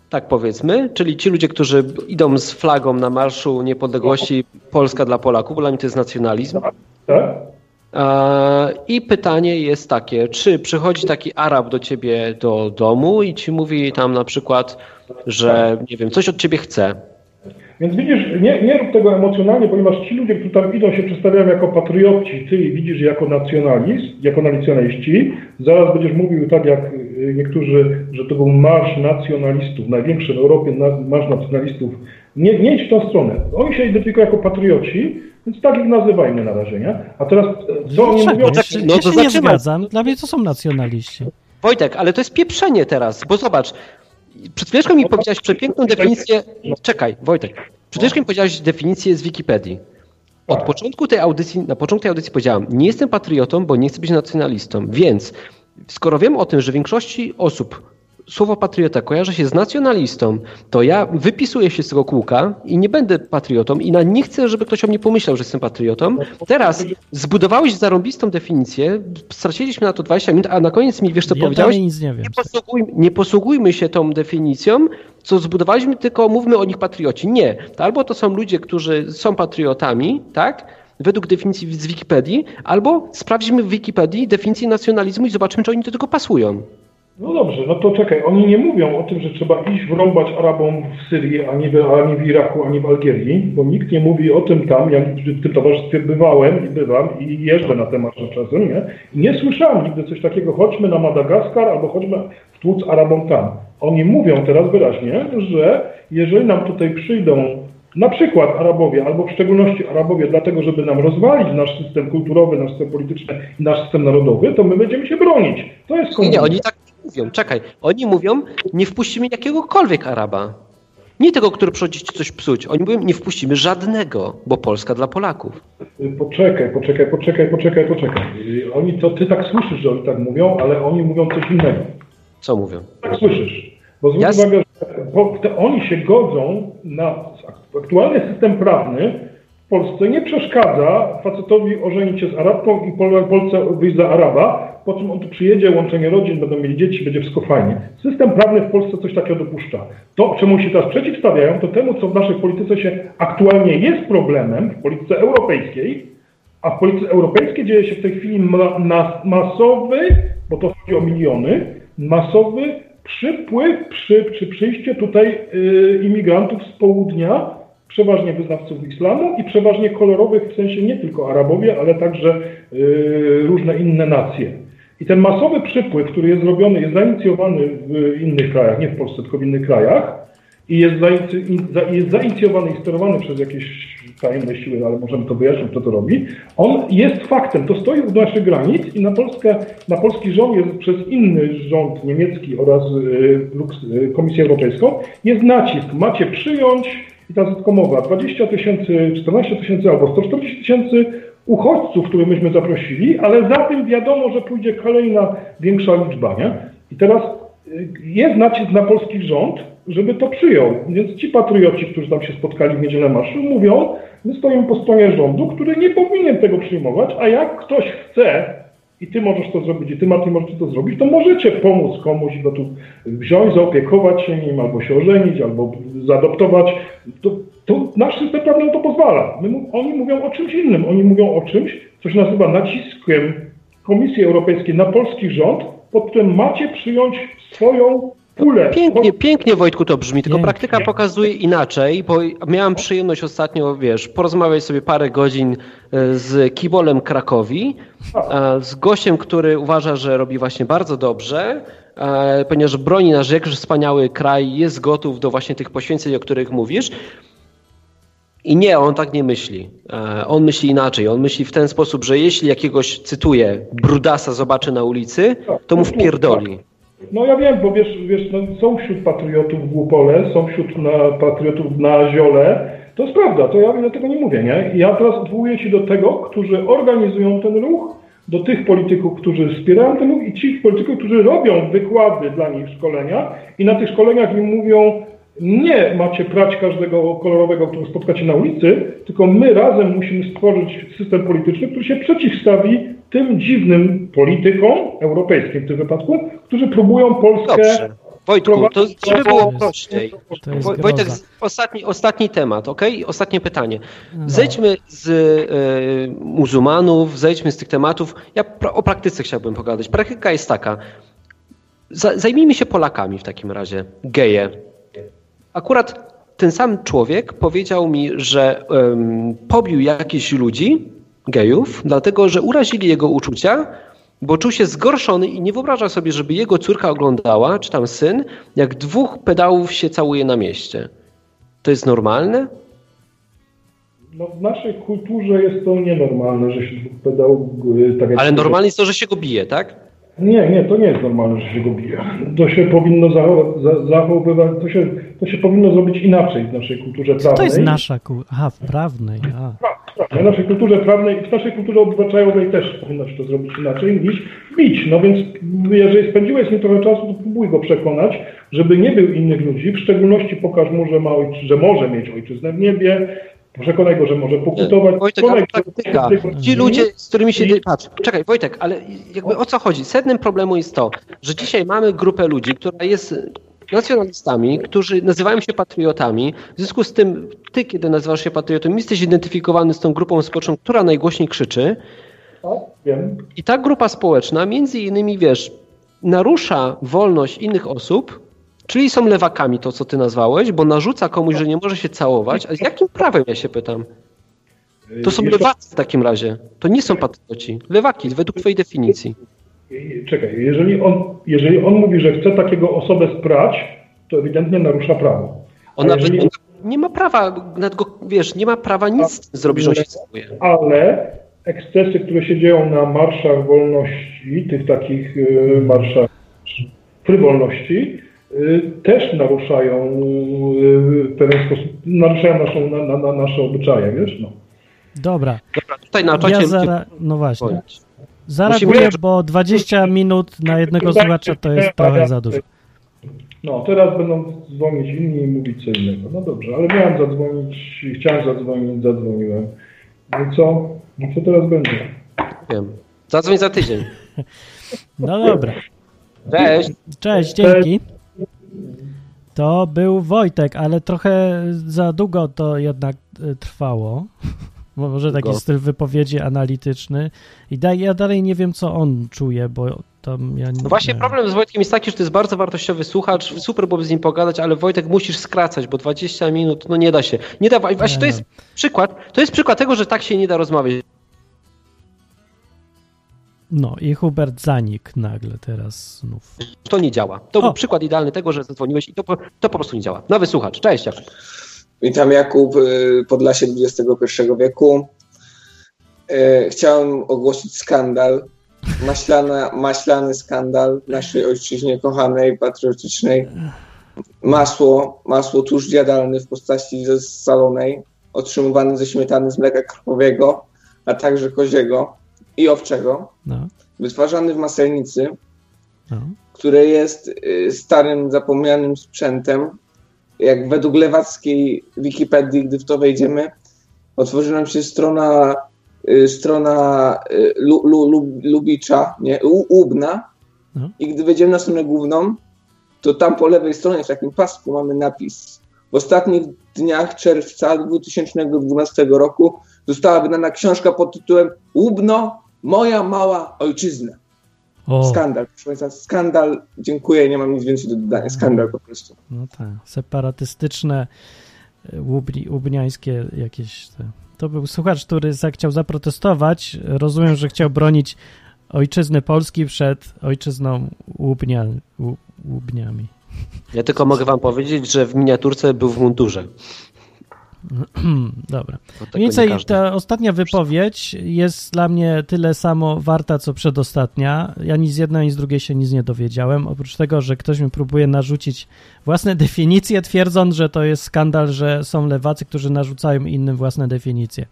Tak powiedzmy, czyli ci ludzie, którzy idą z flagą na Marszu Niepodległości Polska dla Polaków, dla mnie to jest nacjonalizm. E, I pytanie jest takie, czy przychodzi taki Arab do ciebie do domu i ci mówi tam na przykład, że nie wiem, coś od ciebie chce. Więc widzisz, nie, nie rób tego emocjonalnie, ponieważ ci ludzie, którzy tam idą, się przedstawiają jako patrioci, ty widzisz jako nacjonalizm, jako nacjonaliści. Zaraz będziesz mówił tak jak y, niektórzy, że to był marsz nacjonalistów, największy w Europie marsz nacjonalistów. Nie, nie idź w tą stronę. Oni się identyfikują jako patrioci, więc tak ich nazywajmy na razie, nie? A teraz e, co oni mówią? Ja się, no ja się nie zgadzam. Dla mnie to są nacjonaliści. Wojtek, ale to jest pieprzenie teraz, bo zobacz, przed chwileczką mi powiedziałeś przepiękną definicję. Czekaj, Wojtek. Przed chwileczką mi powiedziałeś definicję z Wikipedii. Od początku tej audycji, na początku tej audycji powiedziałam, nie jestem patriotą, bo nie chcę być nacjonalistą. Więc skoro wiem o tym, że większości osób słowo patriota kojarzy się z nacjonalistą, to ja wypisuję się z tego kółka i nie będę patriotą i na, nie chcę, żeby ktoś o mnie pomyślał, że jestem patriotą. Teraz zbudowałeś zarąbistą definicję, straciliśmy na to 20 minut, a na koniec mi wiesz co ja powiedziałeś? Nic nie, wiem. Nie, posługujmy, nie posługujmy się tą definicją, co zbudowaliśmy, tylko mówmy o nich patrioci. Nie. Albo to są ludzie, którzy są patriotami, tak? według definicji z Wikipedii, albo sprawdźmy w Wikipedii definicję nacjonalizmu i zobaczymy, czy oni do tego pasują. No dobrze, no to czekaj, oni nie mówią o tym, że trzeba iść wrąbać Arabom w Syrii, ani w, ani w Iraku, ani w Algierii, bo nikt nie mówi o tym tam, ja w tym towarzystwie bywałem i bywam i jeżdżę na temat czasem, nie? I nie słyszałem nigdy coś takiego, chodźmy na Madagaskar albo chodźmy wtłuc Arabom tam. Oni mówią teraz wyraźnie, że jeżeli nam tutaj przyjdą na przykład Arabowie, albo w szczególności Arabowie, dlatego, żeby nam rozwalić nasz system kulturowy, nasz system polityczny i nasz system narodowy, to my będziemy się bronić. To jest Nie, nie, oni tak mówią, czekaj, oni mówią, nie wpuścimy jakiegokolwiek Araba. Nie tego, który przychodzi ci coś psuć. Oni mówią, nie wpuścimy żadnego, bo Polska dla Polaków. Poczekaj, poczekaj, poczekaj, poczekaj, poczekaj. Oni to, ty tak słyszysz, że oni tak mówią, ale oni mówią coś innego. Co mówią? Tak słyszysz. Bo zwróć Jas... uwagę, że oni się godzą na aktualny system prawny Polsce nie przeszkadza facetowi ożenić się z Arabką i Polce wyjść za Araba, po czym on tu przyjedzie, łączenie rodzin, będą mieli dzieci, będzie wszystko fajnie. System prawny w Polsce coś takiego dopuszcza. To, czemu się teraz przeciwstawiają, to temu, co w naszej polityce się aktualnie jest problemem, w polityce europejskiej, a w polityce europejskiej dzieje się w tej chwili ma, na, masowy, bo to chodzi o miliony, masowy przypływ przy, przy przyjście tutaj y, imigrantów z południa, przeważnie wyznawców islamu i przeważnie kolorowych, w sensie nie tylko Arabowie, ale także y, różne inne nacje. I ten masowy przypływ, który jest zrobiony, jest zainicjowany w innych krajach, nie w Polsce, tylko w innych krajach i jest, zainicjowany i sterowany przez jakieś tajemne siły, ale możemy to wyjaśnić, kto to robi. On jest faktem, to stoi u naszych granic i na, Polskę, na polski rząd jest przez inny rząd niemiecki oraz y, Komisję Europejską jest nacisk. Macie przyjąć, i ta jest mowa, 20 tysięcy, 14 tysięcy albo 140 tysięcy uchodźców, których myśmy zaprosili, ale za tym wiadomo, że pójdzie kolejna większa liczba, nie? I teraz y, jest nacisk na polski rząd, żeby to przyjął. Więc ci patrioci, którzy tam się spotkali w niedzielę marszu, mówią, my stoimy po stronie rządu, który nie powinien tego przyjmować, a jak ktoś chce i ty możesz to zrobić, i ty Martin możecie to zrobić, to możecie pomóc komuś go tu wziąć, zaopiekować się nim, albo się ożenić, albo zaadoptować. To, to nasz system prawny to pozwala. My, oni mówią o czymś innym. Oni mówią o czymś, co się nazywa naciskiem Komisji Europejskiej na polski rząd, pod którym macie przyjąć swoją pulę. Pięknie, pięknie Wojtku to brzmi, tylko pięknie. praktyka pokazuje inaczej, bo miałem przyjemność ostatnio, wiesz, porozmawiać sobie parę godzin e, z Kibolem Krakowi, z gościem, który uważa, że robi właśnie bardzo dobrze, ponieważ broni nasz jakże wspaniały kraj, jest gotów do właśnie tych poświęceń, o których mówisz. I nie, on tak nie myśli. E, on myśli inaczej. On myśli w ten sposób, że jeśli jakiegoś, cytuję, brudasa zobaczy na ulicy, to mu wpierdoli. No ja wiem, bo wiesz, wiesz no, są wśród patriotów w Łupole, są wśród na, patriotów na Ziole. To jest prawda, to ja do tego nie mówię, nie? Ja teraz odwołuję się do tego, którzy organizują ten ruch, do tych polityków, którzy wspierają ten ruch i ci polityków, którzy robią wykłady dla nich szkolenia i na tych szkoleniach im mówią, nie macie prać każdego kolorowego, którego spotkacie na ulicy, tylko my razem musimy stworzyć system polityczny, który się przeciwstawi tym dziwnym politykom europejskim w tym wypadku, którzy próbują Polskę. Dobrze. Wojtku, to żeby było prościej. Wojtek, ostatni, ostatni temat, ok? Ostatnie pytanie. No. Zejdźmy z y, muzułmanów, zejdźmy z tych tematów. Ja pra, o praktyce chciałbym pogadać. Praktyka jest taka. Zajmijmy się Polakami w takim razie. Geje. Akurat ten sam człowiek powiedział mi, że um, pobił jakichś ludzi, gejów, dlatego że urazili jego uczucia, bo czuł się zgorszony i nie wyobraża sobie, żeby jego córka oglądała, czy tam syn, jak dwóch pedałów się całuje na mieście. To jest normalne? No, w naszej kulturze jest to nienormalne, że się dwóch pedałów... y, Tak Ale normalne jest to, że się go bije, tak? Nie, nie, to nie jest normalne, że się go bije. To się powinno zachow- za- zachowywać, to się, to się powinno zrobić inaczej w naszej kulturze prawnej. To jest nasza ku... Aha, w prawnej. A. W naszej kulturze prawnej, w naszej kulturze obywatelowej też powinno się to zrobić inaczej niż bić. No więc jeżeli spędziłeś z nim trochę czasu, to próbuj go przekonać, żeby nie był innych ludzi, w szczególności pokaż mu, że, ma ojczy, że może mieć ojczyznę w niebie, przekonaj go, że może pokutować. Wojtek, przekonaj praktyka. Ci ludzie, z którymi się... Patrz, czekaj, Wojtek, ale jakby o co chodzi? Sednem problemu jest to, że dzisiaj mamy grupę ludzi, która jest nacjonalistami, którzy nazywają się patriotami. W związku z tym, ty, kiedy nazywasz się patriotą, jesteś identyfikowany z tą grupą społeczną, która najgłośniej krzyczy. Tak, wiem. I ta grupa społeczna, między innymi, wiesz, narusza wolność innych osób, czyli są lewakami, to co ty nazwałeś, bo narzuca komuś, że nie może się całować. A z jakim prawem, ja się pytam? To są Jeszcze- lewacy w takim razie. To nie są patrioci. Lewaki, według twojej definicji. Czekaj, jeżeli on, jeżeli on mówi, że chce takiego osobę sprać, to ewidentnie narusza prawo. A Ona jeżeli, ona nie ma prawa, nad go, wiesz, nie ma prawa nic tym zrobić, że on się całuje. ale ekscesy, które się dzieją na marszach wolności, tych takich y, marszach frywolności, y, też naruszają y, w pewien sposób, naruszają naszą, na, na, na nasze obyczaje, wiesz? No. Dobra. Dobra, tutaj na czacie... Ja zara... No właśnie. Bądź. Zareaguję, Musimy- bo 20 minut na jednego słuchacza to jest trochę za dużo. No, teraz będą dzwonić inni i mówić co innego. No dobrze, ale miałem zadzwonić, chciałem zadzwonić, zadzwoniłem. No co? No co teraz będzie? Wiem. Zadzwoń za tydzień. [laughs] No dobra. Cześć. Cześć, dzięki. To był Wojtek, ale trochę za długo to jednak y, trwało. Bo Może taki Długo. styl wypowiedzi analityczny. I da, ja dalej nie wiem, co on czuje, bo tam ja nie. No właśnie problem z Wojtkiem jest taki, że to jest bardzo wartościowy słuchacz, super byłoby z nim pogadać, ale Wojtek musisz skracać, bo 20 minut, no nie da się. Nie da, właśnie to jest przykład, to jest przykład tego, że tak się nie da rozmawiać. No i Hubert zanik nagle teraz znów. To nie działa. To O. był przykład idealny tego, że zadzwoniłeś i to, po- to po prostu nie działa. Nowy słuchacz, cześć. Jakub. Witam Jakub, y, Podlasie XXI wieku. Y, Chciałem ogłosić skandal, maślana, maślany skandal naszej ojczyźnie kochanej, patriotycznej. Masło, masło tuż jadalne w postaci ze salonej, otrzymywane ze śmietany z mleka krowego, a także koziego i owczego, No, wytwarzany w maselnicy, no. które jest y, starym, zapomnianym sprzętem. Jak według lewackiej Wikipedii, gdy w to wejdziemy, otworzy nam się strona, y, strona y, lu, lu, lu, Lubicza, nie, U, Ubna. No. I gdy wejdziemy na stronę główną, to tam po lewej stronie w takim pasku mamy napis. W ostatnich dniach czerwca 2012 roku została wydana książka pod tytułem Łubno, moja mała ojczyzna. O, Skandal, proszę Państwa, skandal. Dziękuję, nie mam nic więcej do dodania. Skandal po prostu. no tak. Separatystyczne, y, łubni, łubniańskie jakieś. Te. To był słuchacz, który chciał zaprotestować. Rozumiem, że chciał bronić ojczyzny Polski przed ojczyzną łubnia, łu- łubniami. Ja tylko mogę wam powiedzieć, że w miniaturce był w mundurze. [clears throat] Dobra. Tego Mniej więcej ta ostatnia wypowiedź jest dla mnie tyle samo warta, co przedostatnia. Ja ni z jednej, ani z drugiej się nic nie dowiedziałem. Oprócz tego, że ktoś mi próbuje narzucić własne [laughs] definicje, twierdząc, że to jest skandal, że są lewacy, którzy narzucają innym własne definicje.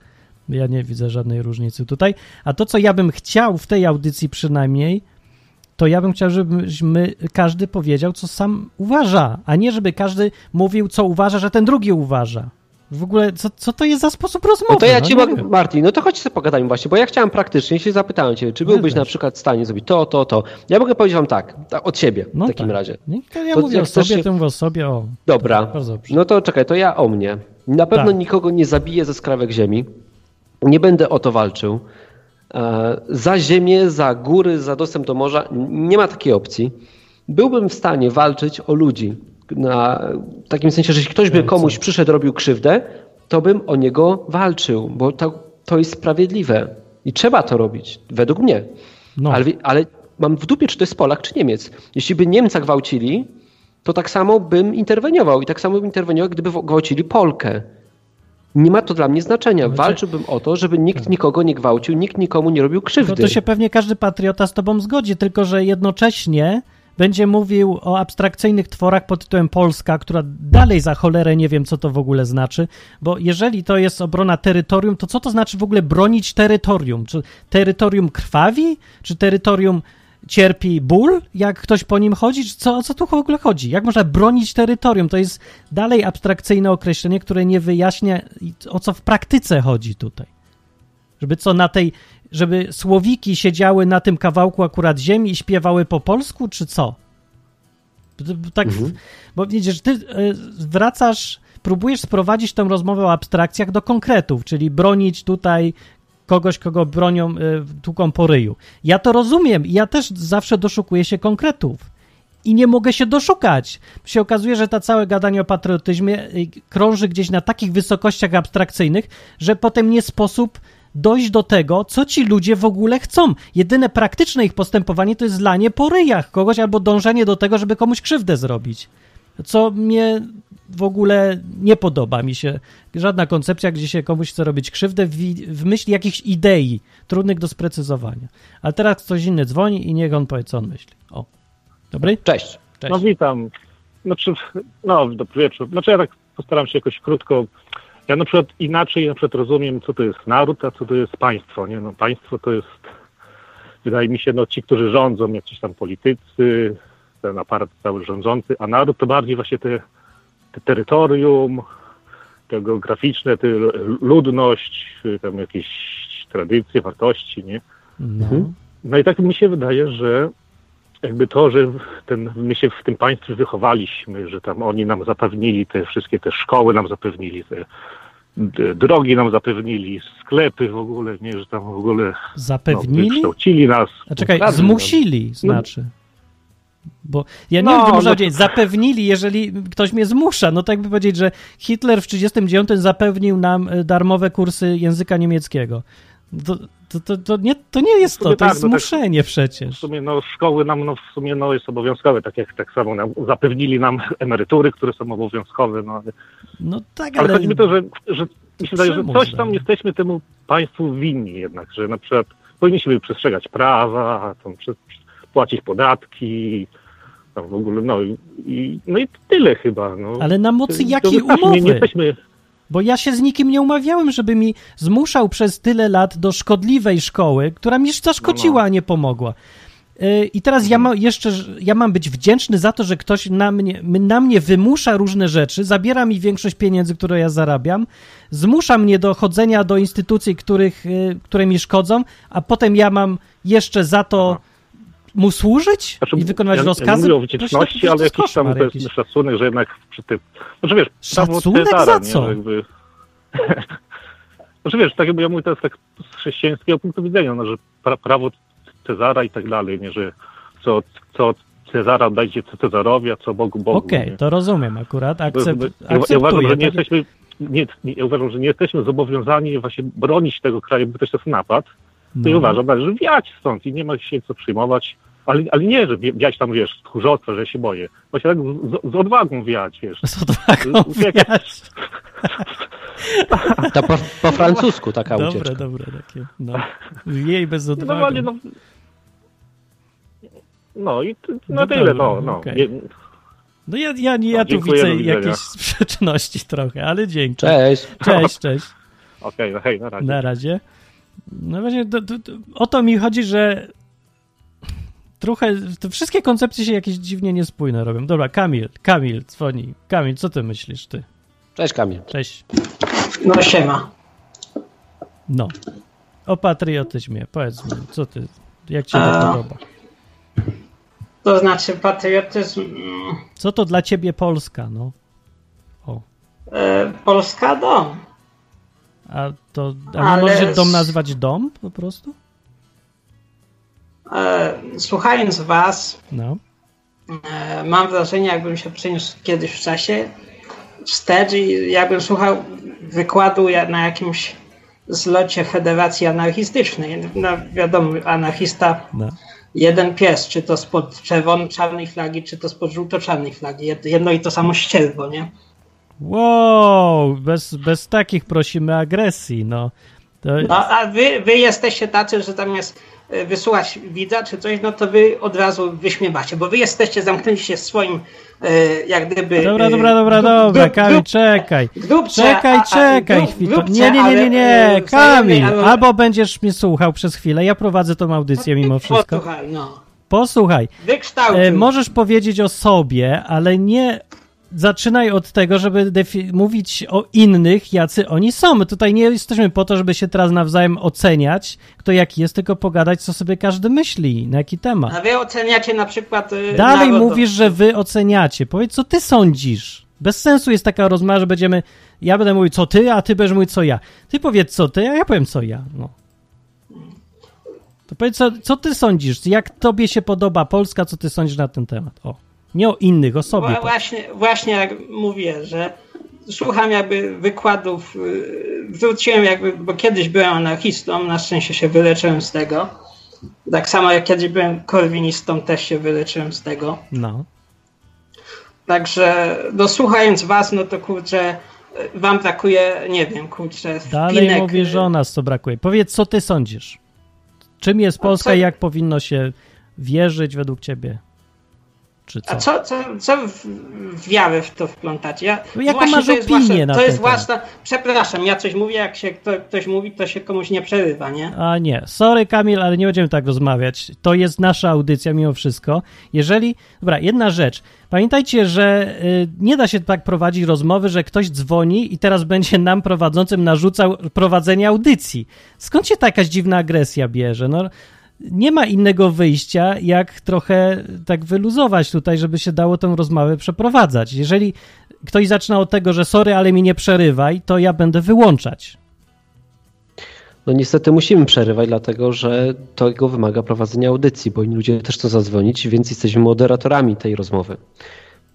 Ja nie widzę żadnej różnicy tutaj. A to, co ja bym chciał w tej audycji przynajmniej, to ja bym chciał, żebyśmy każdy powiedział, co sam uważa, a nie żeby każdy mówił, co uważa, że ten drugi uważa. W ogóle, co, co to jest za sposób rozmowy? No to ja ci nie mogę, wiem. Martin, no to chodź sobie pogadajmy właśnie, bo ja chciałem praktycznie, się zapytałem cię, czy byłbyś na przykład w stanie zrobić to, to, to. Ja mogę powiedzieć wam tak, tak od siebie No w takim tak. razie. To ja To mówię o sobie, się- to mówię o sobie, o. Dobra, dobrze. no to czekaj, to ja o mnie. Na pewno Tak. nikogo nie zabiję ze skrawek ziemi. Nie będę o to walczył. E, Za ziemię, za góry, za dostęp do morza nie ma takiej opcji. Byłbym w stanie walczyć o ludzi, na, takim sensie, że jeśli ktoś by komuś przyszedł, robił krzywdę, to bym o niego walczył, bo to, to jest sprawiedliwe i trzeba to robić, według mnie. No. Ale, ale mam w dupie, czy to jest Polak, czy Niemiec. Jeśli by Niemca gwałcili, to tak samo bym interweniował i tak samo bym interweniował, gdyby gwałcili Polkę. Nie ma to dla mnie znaczenia. Walczyłbym o to, żeby nikt nikogo nie gwałcił, nikt nikomu nie robił krzywdy. No to się pewnie każdy patriota z tobą zgodzi, tylko że jednocześnie będzie mówił o abstrakcyjnych tworach pod tytułem Polska, która dalej za cholerę nie wiem, co to w ogóle znaczy, bo jeżeli to jest obrona terytorium, to co to znaczy w ogóle bronić terytorium? Czy terytorium krwawi? Czy terytorium cierpi ból, jak ktoś po nim chodzi? Co, o co tu w ogóle chodzi? Jak można bronić terytorium? To jest dalej abstrakcyjne określenie, które nie wyjaśnia, o co w praktyce chodzi tutaj. Żeby co na tej, żeby słowiki siedziały na tym kawałku akurat ziemi i śpiewały po polsku, czy co? Tak, Mhm. bo widzisz, ty y, wracasz, próbujesz sprowadzić tę rozmowę o abstrakcjach do konkretów, czyli bronić tutaj kogoś, kogo bronią tłuką po ryju. Ja to rozumiem i ja też zawsze doszukuję się konkretów. I nie mogę się doszukać. Się okazuje, że ta całe gadanie o patriotyzmie y, krąży gdzieś na takich wysokościach abstrakcyjnych, że potem nie sposób dojść do tego, co ci ludzie w ogóle chcą. Jedyne praktyczne ich postępowanie to jest zlanie po ryjach kogoś albo dążenie do tego, żeby komuś krzywdę zrobić. Co mnie w ogóle nie podoba mi się. Żadna koncepcja, gdzie się komuś chce robić krzywdę w, w myśli jakichś idei, trudnych do sprecyzowania. Ale teraz ktoś inny dzwoni i niech on powie, co on myśli. O, dobry? Cześć. Cześć. No witam. Znaczy, no, dobry wieczór. Znaczy ja tak postaram się jakoś krótko. Ja na przykład inaczej na przykład rozumiem, co to jest naród, a co to jest państwo. Nie? No, państwo to jest, wydaje mi się, no, ci, którzy rządzą, jakiś tam politycy, ten aparat cały rządzący, a naród to bardziej właśnie te, te terytorium, te geograficzne, te ludność, tam jakieś tradycje, wartości, nie? No. No i tak mi się wydaje, że jakby to, że ten, my się w tym państwie wychowaliśmy, że tam oni nam zapewnili te wszystkie te szkoły, nam zapewnili te drogi nam zapewnili, sklepy w ogóle, nie, że tam w ogóle no, Zapewnili? wykształcili nas. A czekaj, zmusili znaczy. Bo ja nie No, wiem, można no powiedzieć, zapewnili, jeżeli ktoś mnie zmusza. No tak jakby powiedzieć, że Hitler w 1939 zapewnił nam e, darmowe kursy języka niemieckiego. To, to, to, to, nie, to nie jest to, to tak, jest no tak- zmuszenie W przecież. sumie no, szkoły nam no, w sumie no, jest obowiązkowe, tak jak tak samo nam zapewnili nam [laughs] emerytury, które są obowiązkowe. No, ale No tak, Ale ale... chodzi mi to, że, że mi się wydaje, że coś tam jesteśmy temu państwu winni jednak, że na przykład powinniśmy przestrzegać prawa, tam płacić podatki, tam w ogóle, no i, no i tyle chyba. No. Ale na mocy To jakiej umowy? Nie, nie jesteśmy, Bo ja się z nikim nie umawiałem, żeby mi zmuszał przez tyle lat do szkodliwej szkoły, która mi zaszkodziła, No, no. a nie pomogła. Yy, I teraz ja mam jeszcze, ja mam być wdzięczny za to, że ktoś na mnie, na mnie wymusza różne rzeczy, zabiera mi większość pieniędzy, które ja zarabiam, zmusza mnie do chodzenia do instytucji, których, yy, które mi szkodzą, a potem ja mam jeszcze za to mu służyć znaczy, i wykonywać ja, Ja rozkazy? nie mówię o wdzięczności, to ale jakiś tam to jest jakiś. szacunek, że jednak przy tym, znaczy wiesz, Szacunek Cezara, za nie, co? że jakby, [laughs] znaczy wiesz, tak jakby ja mówię teraz tak z chrześcijańskiego punktu widzenia, no, że pra, prawo Cezara i tak dalej, nie, że co, co Cezara oddajcie Cezarowi, a co Bogu Bogu. Okej, nie. to rozumiem akurat, akcept, ja, ja uważam, że nie tak? jesteśmy, nie, nie, ja uważam, że nie jesteśmy zobowiązani właśnie bronić tego kraju, bo też to jest napad. To ja No. uważam, należy wiać stąd i nie ma się co przyjmować. Ale, ale nie, że wiać tam, wiesz, tchórzostwo, że się boję. Właśnie tak z, z odwagą wiać, wiesz. Z odwagą [laughs] Jak- wiać. [laughs] To po, po francusku taka Dobre, ucieczka. dobre takie. No. Jej bez No, odwagi. normalnie, no, no i t- No no tyle, dobra, no. no. okej. Nie, No ja, ja, ja No, tu widzę jakieś [laughs] sprzeczności trochę, ale dzięki. Cześć. Cześć, cześć. Okej, no hej, na razie. Na razie. No właśnie, to, to, to, o to mi chodzi, że trochę, te wszystkie koncepcje się jakieś dziwnie niespójne robią. Dobra, Kamil, Kamil dzwoni. Kamil, co ty myślisz, ty? Cześć Kamil. Cześć. No siema. No. O patriotyzmie, powiedz mi, co ty, jak ci się A. podoba? To znaczy patriotyzm... mm, Co to dla ciebie Polska, no? O. E, Polska dom. A to, a nie Ale możesz dom nazwać dom po prostu? E, słuchając was, No. e, mam wrażenie, jakbym się przeniósł kiedyś w czasie wstecz i jakbym słuchał wykładu na jakimś zlocie Federacji Anarchistycznej. No wiadomo, anarchista No. jeden pies, czy to spod czerwono-czarnej flagi, czy to spod żółto-czarnej flagi. Jed- Jedno i to samo ścierwo, nie? Wow, bez, bez takich prosimy agresji, no. To, No, a wy, wy jesteście tacy, że zamiast e, wysłuchać widza czy coś, no to wy od razu wyśmiewacie, bo wy jesteście, zamknęli się w swoim, e, jak gdyby... Dobra, e, dobra, dobra, dobra, Kamil, czekaj. Czekaj, czekaj chwilę. Nie, nie, nie, nie, nie, Kamil, albo będziesz mnie słuchał przez chwilę, ja prowadzę tą audycję mimo wszystko. Posłuchaj, no. Posłuchaj, możesz powiedzieć o sobie, ale nie zaczynaj od tego, żeby mówić o innych, jacy oni są. My tutaj nie jesteśmy po to, żeby się teraz nawzajem oceniać, kto jaki jest, tylko pogadać, co sobie każdy myśli, na jaki temat. A wy oceniacie na przykład... e, Dalej mówisz, że wy oceniacie. Powiedz, co ty sądzisz. Bez sensu jest taka rozmowa, że będziemy. Ja będę mówił, co ty, a ty będziesz mówił, co ja. Ty powiedz, co ty, a ja powiem, co ja. No. To powiedz, co, co ty sądzisz? Jak tobie się podoba Polska, co ty sądzisz na ten temat? O. Nie o innych, o sobie. Powiedz. Właśnie, właśnie jak mówię, że słucham jakby wykładów, y, wróciłem jakby, bo kiedyś byłem anarchistą, na szczęście się wyleczyłem z tego. Tak samo jak kiedyś byłem korwinistą, też się wyleczyłem z tego. No. Także no słuchając was, no to kurczę, wam brakuje, nie wiem, kurczę, Dalej wpinek, mówisz, y, że o nas co brakuje. Powiedz, co ty sądzisz? Czym jest Polska co- i jak powinno się wierzyć według ciebie? Czy co? A co, co, co wiarę w to wplątacie? Ja, No jaką właśnie masz to jest opinię wasze- na To jest własna... Przepraszam, ja coś mówię, jak się kto, ktoś mówi, to się komuś nie przerywa, nie? A nie, sorry Kamil, ale nie będziemy tak rozmawiać. To jest nasza audycja mimo wszystko. Jeżeli, dobra, jedna rzecz. Pamiętajcie, że y, nie da się tak prowadzić rozmowy, że ktoś dzwoni i teraz będzie nam prowadzącym narzucał prowadzenie audycji. Skąd się taka dziwna agresja bierze? No, nie ma innego wyjścia, jak trochę tak wyluzować tutaj, żeby się dało tę rozmowę przeprowadzać. Jeżeli ktoś zaczyna od tego, że sorry, ale mi nie przerywaj, to ja będę wyłączać. No niestety musimy przerywać, dlatego że tego wymaga prowadzenia audycji, bo inni ludzie też chcą zadzwonić, więc jesteśmy moderatorami tej rozmowy.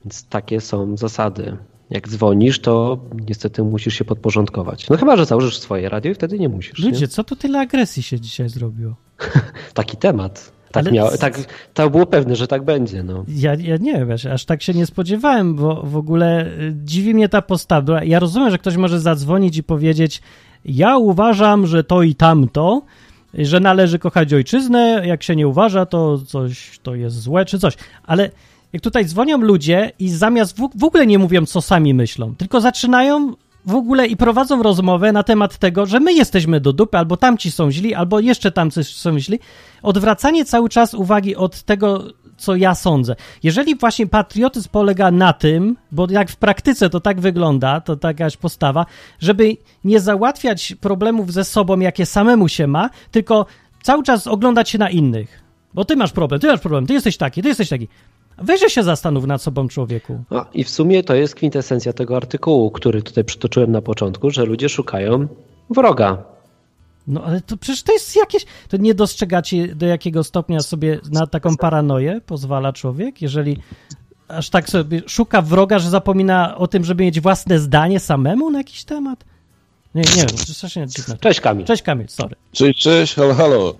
Więc takie są zasady. Jak dzwonisz, to niestety musisz się podporządkować. No chyba, że założysz swoje radio i wtedy nie musisz. Ludzie, Nie? co tu tyle agresji się dzisiaj zrobiło? [laughs] Taki temat. Tak, c- tak, to było pewne, że tak będzie. No. Ja, ja nie wiem, aż, aż tak się nie spodziewałem, bo w ogóle y, dziwi mnie ta postawa. Ja rozumiem, że ktoś może zadzwonić i powiedzieć: Ja uważam, że to i tamto, że należy kochać ojczyznę, jak się nie uważa, to coś to jest złe, czy coś. Ale jak tutaj dzwonią ludzie i zamiast w, w ogóle nie mówią, co sami myślą, tylko zaczynają w ogóle i prowadzą rozmowę na temat tego, że my jesteśmy do dupy, albo tamci są źli, albo jeszcze tamci są źli. Odwracanie cały czas uwagi od tego, co ja sądzę. Jeżeli właśnie patriotyzm polega na tym, bo jak w praktyce to tak wygląda, to taka jakaś postawa, żeby nie załatwiać problemów ze sobą, jakie samemu się ma, tylko cały czas oglądać się na innych. Bo ty masz problem, ty masz problem, ty jesteś taki, ty jesteś taki. Weźże się zastanów nad sobą, człowieku. No, I w sumie to jest kwintesencja tego artykułu, który tutaj przytoczyłem na początku, że ludzie szukają wroga. No ale to przecież to jest jakieś. To nie dostrzegacie, do jakiego stopnia sobie na taką paranoję pozwala człowiek, jeżeli aż tak sobie szuka wroga, że zapomina o tym, żeby mieć własne zdanie samemu na jakiś temat? Nie, nie wiem, to strasznie dziwne. Cześć Kamil. Cześć Kamil, sorry. Cześć, cześć, halo, halo.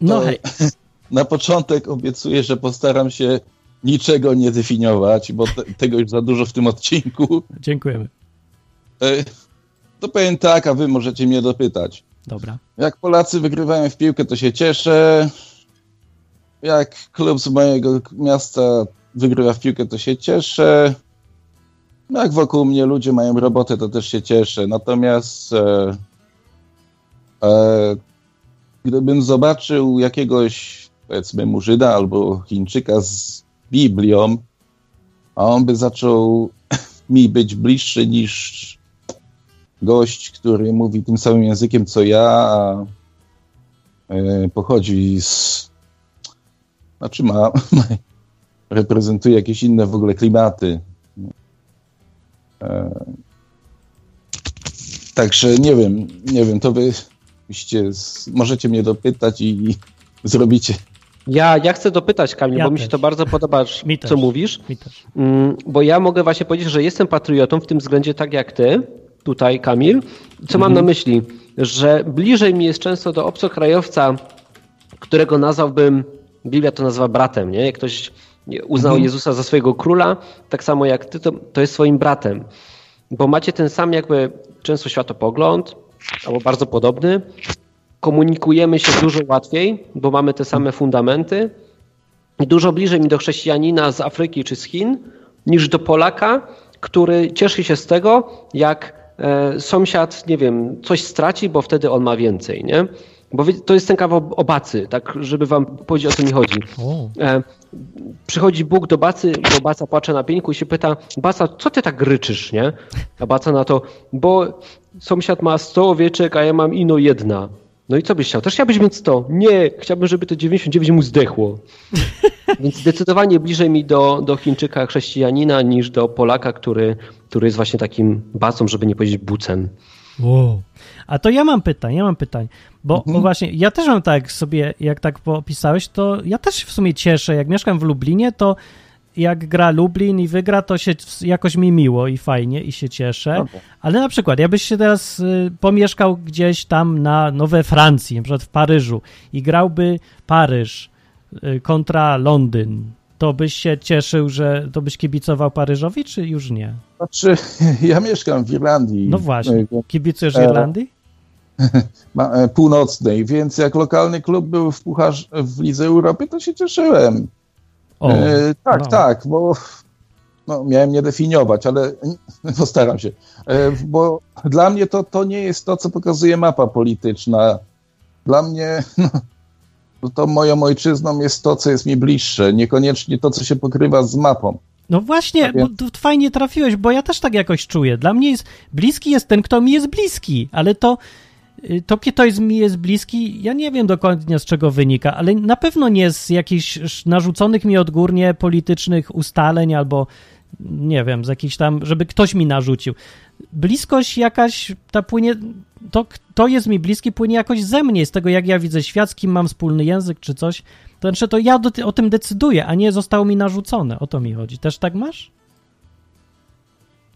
No To hej. [laughs] Na początek obiecuję, że postaram się niczego nie definiować, bo te, tego już za dużo w tym odcinku. Dziękujemy. E, To powiem tak, a wy możecie mnie dopytać. Dobra. Jak Polacy wygrywają w piłkę, to się cieszę. Jak klub z mojego miasta wygrywa w piłkę, to się cieszę. Jak wokół mnie ludzie mają robotę, to też się cieszę. Natomiast e, e, gdybym zobaczył jakiegoś, powiedzmy, Murzyna albo Chińczyka z Biblią, a on by zaczął [laughs] mi być bliższy niż gość, który mówi tym samym językiem co ja, a e, pochodzi z. Znaczy ma, [laughs] reprezentuje jakieś inne w ogóle klimaty. E, także nie wiem, nie wiem, to wy możecie mnie dopytać i [laughs] zrobicie Ja, ja chcę dopytać, Kamil, Ja bo mi też. się to bardzo podoba, Mi co mówisz. Mi. Mm, Bo ja mogę właśnie powiedzieć, że jestem patriotą w tym względzie tak jak ty, tutaj Kamil. Co mam na myśli? Że bliżej mi jest często do obcokrajowca, którego nazwałbym, Biblia to nazywa bratem, nie? Jak ktoś uznał Jezusa za swojego króla, tak samo jak ty, to, to jest swoim bratem. Bo macie ten sam jakby często światopogląd, albo bardzo podobny. Komunikujemy się dużo łatwiej, bo mamy te same fundamenty. I dużo bliżej mi do chrześcijanina z Afryki czy z Chin, niż do Polaka, który cieszy się z tego, jak e, sąsiad, nie wiem, coś straci, bo wtedy on ma więcej, nie? Bo to jest ten kawał o bacy, tak, żeby wam powiedzieć o co mi chodzi. E, przychodzi Bóg do Bacy, bo Baca płacze na pieńku i się pyta, Baca, co ty tak ryczysz, nie? A Baca na to, bo sąsiad ma 100 owieczek, a ja mam ino jedna. No i co byś chciał? Też chciałbyś mieć 100? Nie, chciałbym, żeby to 99 mu zdechło. [laughs] Więc zdecydowanie bliżej mi do, do Chińczyka chrześcijanina niż do Polaka, który, który jest właśnie takim bacą, żeby nie powiedzieć bucem. Wow. A to ja mam pytań, ja mam pytań, bo, bo właśnie ja też mam tak sobie, jak tak opisałeś, to ja też w sumie cieszę, jak mieszkam w Lublinie, to jak gra Lublin i wygra, to się jakoś mi miło i fajnie i się cieszę, ale na przykład, jakbyś się teraz y, pomieszkał gdzieś tam na, no we Francji, na przykład w Paryżu i grałby Paryż y, kontra Londyn, to byś się cieszył, że to byś kibicował Paryżowi, czy już nie? Znaczy, [laughs] ja mieszkam w Irlandii. No właśnie. Kibicujesz E, Irlandii? [laughs] e, północnej, więc jak lokalny klub był w Pucharz w Lidze Europy, to się cieszyłem. O, E, tak, no. tak, bo no, miałem nie definiować, ale [laughs] postaram się. E, bo dla mnie to, to nie jest to, co pokazuje mapa polityczna. Dla mnie [laughs] no, no to moją ojczyzną jest to, co jest mi bliższe, niekoniecznie to, co się pokrywa z mapą. No właśnie, Tak bo tu fajnie trafiłeś, bo ja też tak jakoś czuję. Dla mnie jest bliski jest ten, kto mi jest bliski, ale to, y, to jest mi jest bliski, ja nie wiem dokładnie z czego wynika, ale na pewno nie z jakichś narzuconych mi odgórnie politycznych ustaleń albo nie wiem, z jakichś tam, żeby ktoś mi narzucił. Bliskość jakaś, ta płynie, to kto jest mi bliski, płynie jakoś ze mnie, z tego jak ja widzę świat, z kim mam wspólny język czy coś. To znaczy, to ja do, o tym decyduję, a nie zostało mi narzucone. O to mi chodzi. Też tak masz?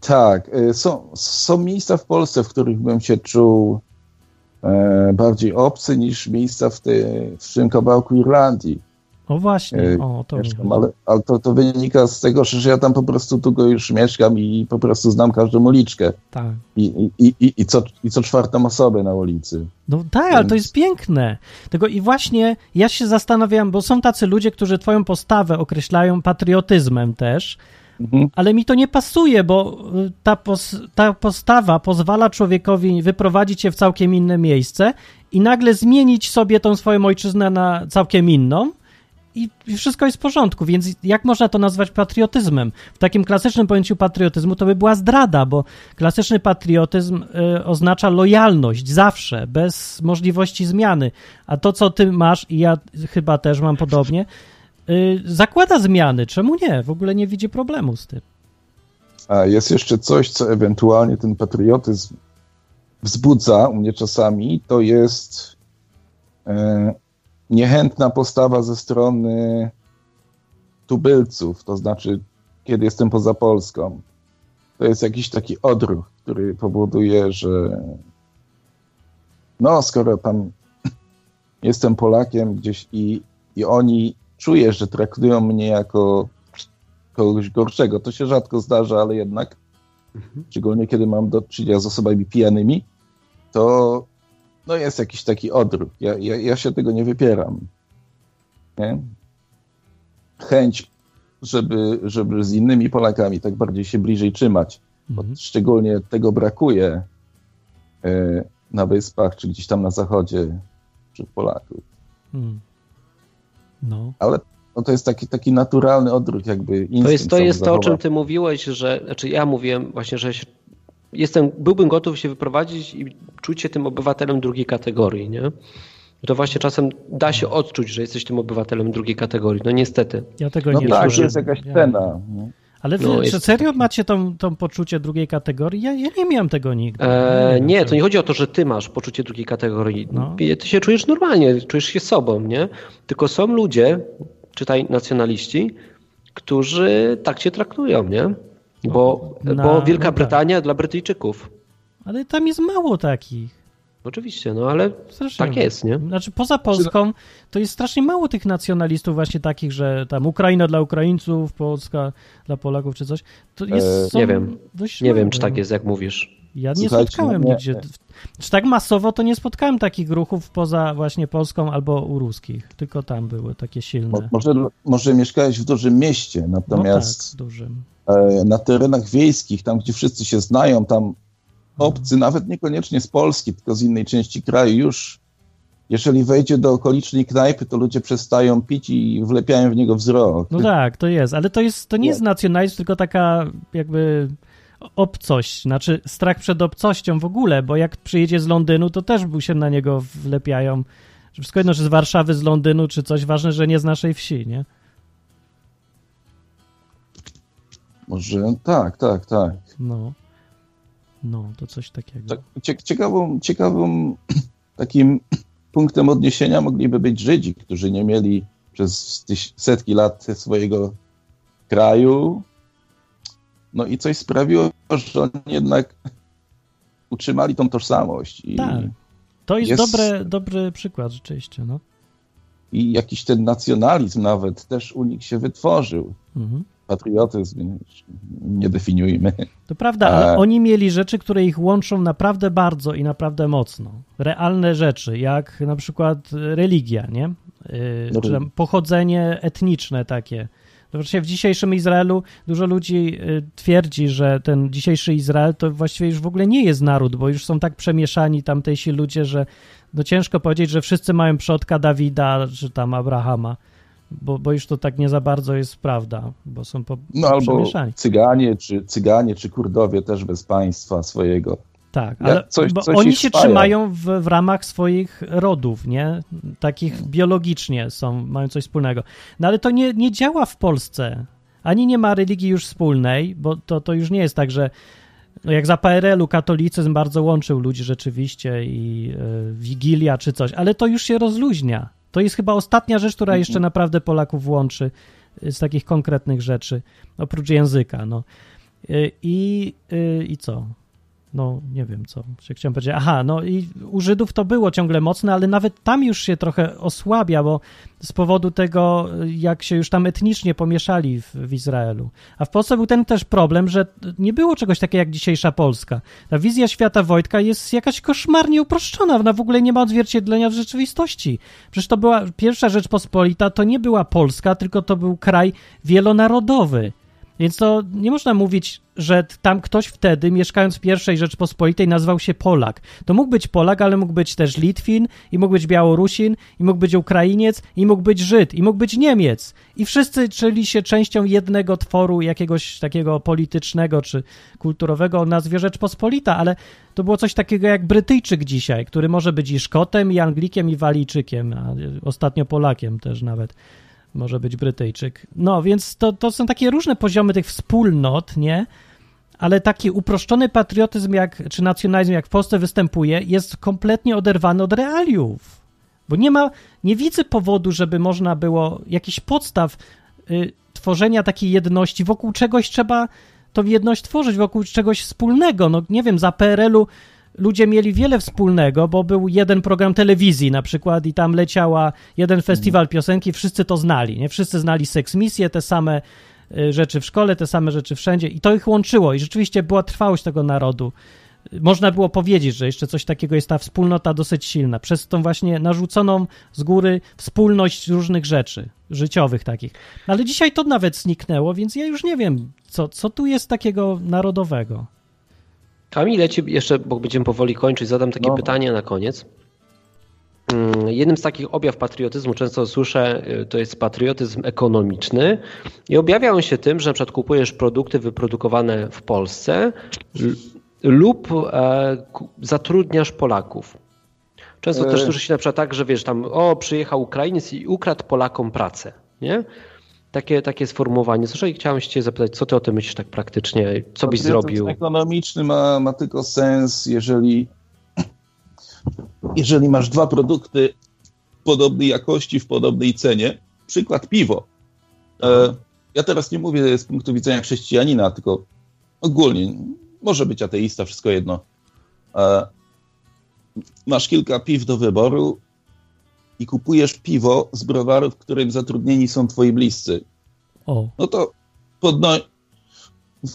Tak, e, są, są miejsca w Polsce, w których bym się czuł bardziej obcy niż miejsca w, te, w tym kawałku Irlandii. O właśnie, Ej, o to mi Mieszkam, ale, ale to, to wynika z tego, że ja tam po prostu długo już mieszkam i po prostu znam każdą uliczkę. Tak. I, i, i, i, co, i co czwartą osobę na ulicy. No tak, ale to Więc- jest piękne. Tego i właśnie ja się zastanawiam, bo są tacy ludzie, którzy twoją postawę określają patriotyzmem też, Mhm. ale mi to nie pasuje, bo y, ta, pos, ta postawa pozwala człowiekowi wyprowadzić się w całkiem inne miejsce i nagle zmienić sobie tą swoją ojczyznę na całkiem inną. I wszystko jest w porządku, więc jak można to nazwać patriotyzmem? W takim klasycznym pojęciu patriotyzmu to by była zdrada, bo klasyczny patriotyzm y, oznacza lojalność zawsze, bez możliwości zmiany. A to, co ty masz, i ja chyba też mam podobnie, y, zakłada zmiany. Czemu nie? W ogóle nie widzi problemu z tym. A jest jeszcze coś, co ewentualnie ten patriotyzm wzbudza u mnie czasami, to jest e, niechętna postawa ze strony tubylców, to znaczy, kiedy jestem poza Polską. To jest jakiś taki odruch, który powoduje, że no, skoro tam [clears throat] jestem Polakiem gdzieś i, i oni czuję, że traktują mnie jako kogoś gorszego. To się rzadko zdarza, ale jednak, szczególnie kiedy mam do czynienia z osobami pijanymi, to no jest jakiś taki odruch. Ja, ja, ja się tego nie wypieram. Nie? Chęć, żeby, żeby z innymi Polakami tak bardziej się bliżej trzymać. Mhm. szczególnie tego brakuje e, na Wyspach, czy gdzieś tam na zachodzie, czy w Polaków. Mm. No. Ale no, to jest taki, taki naturalny odruch, jakby To jest to, jest to o czym ty mówiłeś, że, znaczy ja mówiłem właśnie, że się, jestem, byłbym gotów się wyprowadzić i czuć się tym obywatelem drugiej kategorii, nie? To właśnie czasem da się odczuć, że jesteś tym obywatelem drugiej kategorii. No niestety. Ja tego No nie tak, czuję. jest jakaś Ja- cena. nie? Ale No, czy jest- serio macie tą, tą poczucie drugiej kategorii? Ja, ja nie miałem tego nigdy. E, wiem, nie, to nie chodzi o to, że ty masz poczucie drugiej kategorii. No. Ty się czujesz normalnie, czujesz się sobą, nie? Tylko są ludzie, czytaj nacjonaliści, którzy tak cię traktują, nie? Bo, Na- bo no Wielka tak. Brytania dla Brytyjczyków. Ale tam jest mało takich. Oczywiście, no ale Strasznie tak jest, nie? Znaczy poza Polską to jest strasznie mało tych nacjonalistów właśnie takich, że tam Ukraina dla Ukraińców, Polska dla Polaków czy coś. To jest, E, są nie wiem. Dość Nie wiem, czy tak jest, jak mówisz. Ja nie Słuchajcie, spotkałem no nie- nigdzie. Czy tak masowo to nie spotkałem takich ruchów poza właśnie Polską albo u ruskich. Tylko tam były takie silne. Może, może mieszkałeś w dużym mieście, No natomiast tak, dużym. e, na terenach wiejskich, tam gdzie wszyscy się znają, tam obcy, nawet niekoniecznie z Polski, tylko z innej części kraju, już jeżeli wejdzie do okolicznej knajpy, to ludzie przestają pić i wlepiają w niego wzrok. No tak, to jest, ale to jest, to nie jest nacjonalizm, tylko taka jakby obcość, znaczy strach przed obcością w ogóle, bo jak przyjedzie z Londynu, to też mu się na niego wlepiają. Że Wszystko jedno, czy z Warszawy, z Londynu, czy coś, ważne, że nie z naszej wsi, nie? Może tak, tak, tak. No. No, to coś takiego. tak cie, ciekawą, ciekawą [clears throat] takim [clears throat] punktem odniesienia mogliby być Żydzi, którzy nie mieli przez setki lat swojego kraju. No i coś sprawiło, że oni jednak [clears throat] utrzymali tą tożsamość. I, Tak. To jest, jest- Dobre, dobry przykład rzeczywiście, no. I jakiś ten nacjonalizm nawet też u nich się wytworzył. Mhm. Patriotyzm nie definiujmy. To prawda, ale oni mieli rzeczy, które ich łączą naprawdę bardzo i naprawdę mocno. Realne rzeczy, jak na przykład religia, nie? Yy, czy pochodzenie etniczne takie. Właśnie w dzisiejszym Izraelu dużo ludzi y, twierdzi, że ten dzisiejszy Izrael to właściwie już w ogóle nie jest naród, bo już są tak przemieszani tamtejsi ludzie, że no ciężko powiedzieć, że wszyscy mają przodka Dawida czy tam Abrahama, bo, bo już to tak nie za bardzo jest prawda, bo są po, No albo. Cyganie, czy Cyganie, czy Kurdowie też bez państwa swojego. Tak, ale coś- bo coś oni się spaja. trzymają w, w ramach swoich rodów, nie? Takich biologicznie są, mają coś wspólnego. No ale to nie, nie działa w Polsce. Ani nie ma religii już wspólnej, bo to, to już nie jest tak, że no jak za PRL-u katolicyzm bardzo łączył ludzi rzeczywiście i y, Wigilia czy coś, ale to już się rozluźnia. To jest chyba ostatnia rzecz, która jeszcze naprawdę Polaków łączy y, z takich konkretnych rzeczy, oprócz języka, no. Y, I, y, I co? No, nie wiem co. Czy Chciałem powiedzieć, aha, no i u Żydów to było ciągle mocne, ale nawet tam już się trochę osłabia, bo z powodu tego, jak się już tam etnicznie pomieszali w, w Izraelu. A w Polsce był ten też problem, że nie było czegoś takiego jak dzisiejsza Polska. Ta wizja świata Wojtka jest jakaś koszmarnie uproszczona, ona w ogóle nie ma odzwierciedlenia w rzeczywistości. Przecież to była pierwsza Rzeczpospolita, to nie była Polska, tylko to był kraj wielonarodowy. Więc to nie można mówić, że tam ktoś wtedy, mieszkając w pierwszej Rzeczpospolitej, nazywał się Polak. To mógł być Polak, ale mógł być też Litwin, i mógł być Białorusin, i mógł być Ukrainiec, i mógł być Żyd, i mógł być Niemiec. I wszyscy czuli się częścią jednego tworu, jakiegoś takiego politycznego czy kulturowego o nazwie Rzeczpospolita, ale to było coś takiego jak Brytyjczyk dzisiaj, który może być i Szkotem, i Anglikiem, i Walijczykiem, a ostatnio Polakiem też nawet może być Brytyjczyk. No, więc to, to są takie różne poziomy tych wspólnot, nie? Ale taki uproszczony patriotyzm jak, czy nacjonalizm, jak w Polsce występuje, jest kompletnie oderwany od realiów. Bo nie ma, nie widzę powodu, żeby można było jakichś podstaw y, tworzenia takiej jedności, wokół czegoś trzeba tą jedność tworzyć, wokół czegoś wspólnego. No nie wiem, za PRL-u ludzie mieli wiele wspólnego, bo był jeden program telewizji na przykład i tam leciała jeden festiwal piosenki, wszyscy to znali, nie? Wszyscy znali seksmisję, te same y, rzeczy w szkole, te same rzeczy wszędzie i to ich łączyło i rzeczywiście była trwałość tego narodu. Można było powiedzieć, że jeszcze coś takiego jest ta wspólnota dosyć silna, przez tą właśnie narzuconą z góry wspólność różnych rzeczy, życiowych takich. Ale dzisiaj to nawet zniknęło, więc ja już nie wiem, co, co tu jest takiego narodowego. Kamil, ci jeszcze, bo będziemy powoli kończyć, zadam takie No. pytanie na koniec. Mm, Jednym z takich objaw patriotyzmu, często słyszę, y, to jest patriotyzm ekonomiczny i objawia on się tym, że na przykład kupujesz produkty wyprodukowane w Polsce lub e, zatrudniasz Polaków. Często też E. słyszy się na przykład tak, że wiesz, tam o, przyjechał Ukrainiec i ukradł Polakom pracę, nie? Takie, takie sformułowanie. Zresztą chciałem się cię zapytać, co ty o tym myślisz tak praktycznie? Co byś zrobił? ekonomiczny ma, ma tylko sens, jeżeli, jeżeli masz dwa produkty podobnej jakości, w podobnej cenie. Przykład piwo. E, ja teraz nie mówię z punktu widzenia chrześcijanina, tylko ogólnie. Może być ateista, wszystko jedno. E, masz kilka piw do wyboru i kupujesz piwo z browaru, w którym zatrudnieni są twoi bliscy. O, No to podno...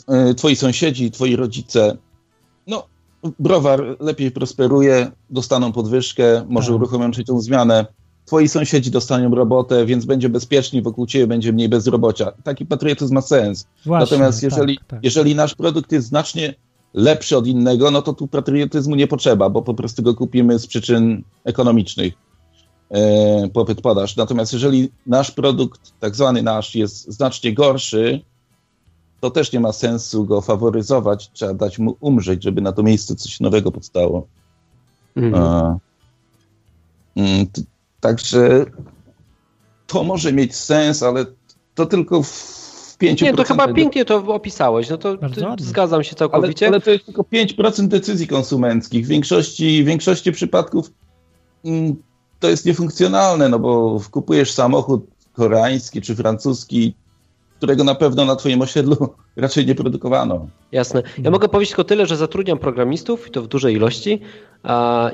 e, twoi sąsiedzi, twoi rodzice, no browar lepiej prosperuje, dostaną podwyżkę, może Tak. uruchomią trzecią zmianę. Twoi sąsiedzi dostaną robotę, więc będzie bezpieczniej, wokół ciebie będzie mniej bezrobocia. Taki patriotyzm ma sens. właśnie. Natomiast jeżeli, tak, tak. jeżeli nasz produkt jest znacznie lepszy od innego, no to tu patriotyzmu nie potrzeba, bo po prostu go kupimy z przyczyn ekonomicznych. E, popyt podaż. Natomiast jeżeli nasz produkt, tak zwany nasz, jest znacznie gorszy, to też nie ma sensu go faworyzować. Trzeba dać mu umrzeć, żeby na to miejsce coś nowego powstało. Mhm. E, mm, t- Także to może mieć sens, ale to tylko w 5%. Nie, to chyba pięknie to opisałeś. No to zgadzam się ale, całkowicie. ale to jest tylko 5% decyzji konsumenckich. W większości, w większości przypadków mm, to jest niefunkcjonalne, no bo kupujesz samochód koreański czy francuski, którego na pewno na twoim osiedlu [laughs] raczej nie produkowano. Jasne. Ja mogę powiedzieć tylko tyle, że zatrudniam programistów i to w dużej ilości.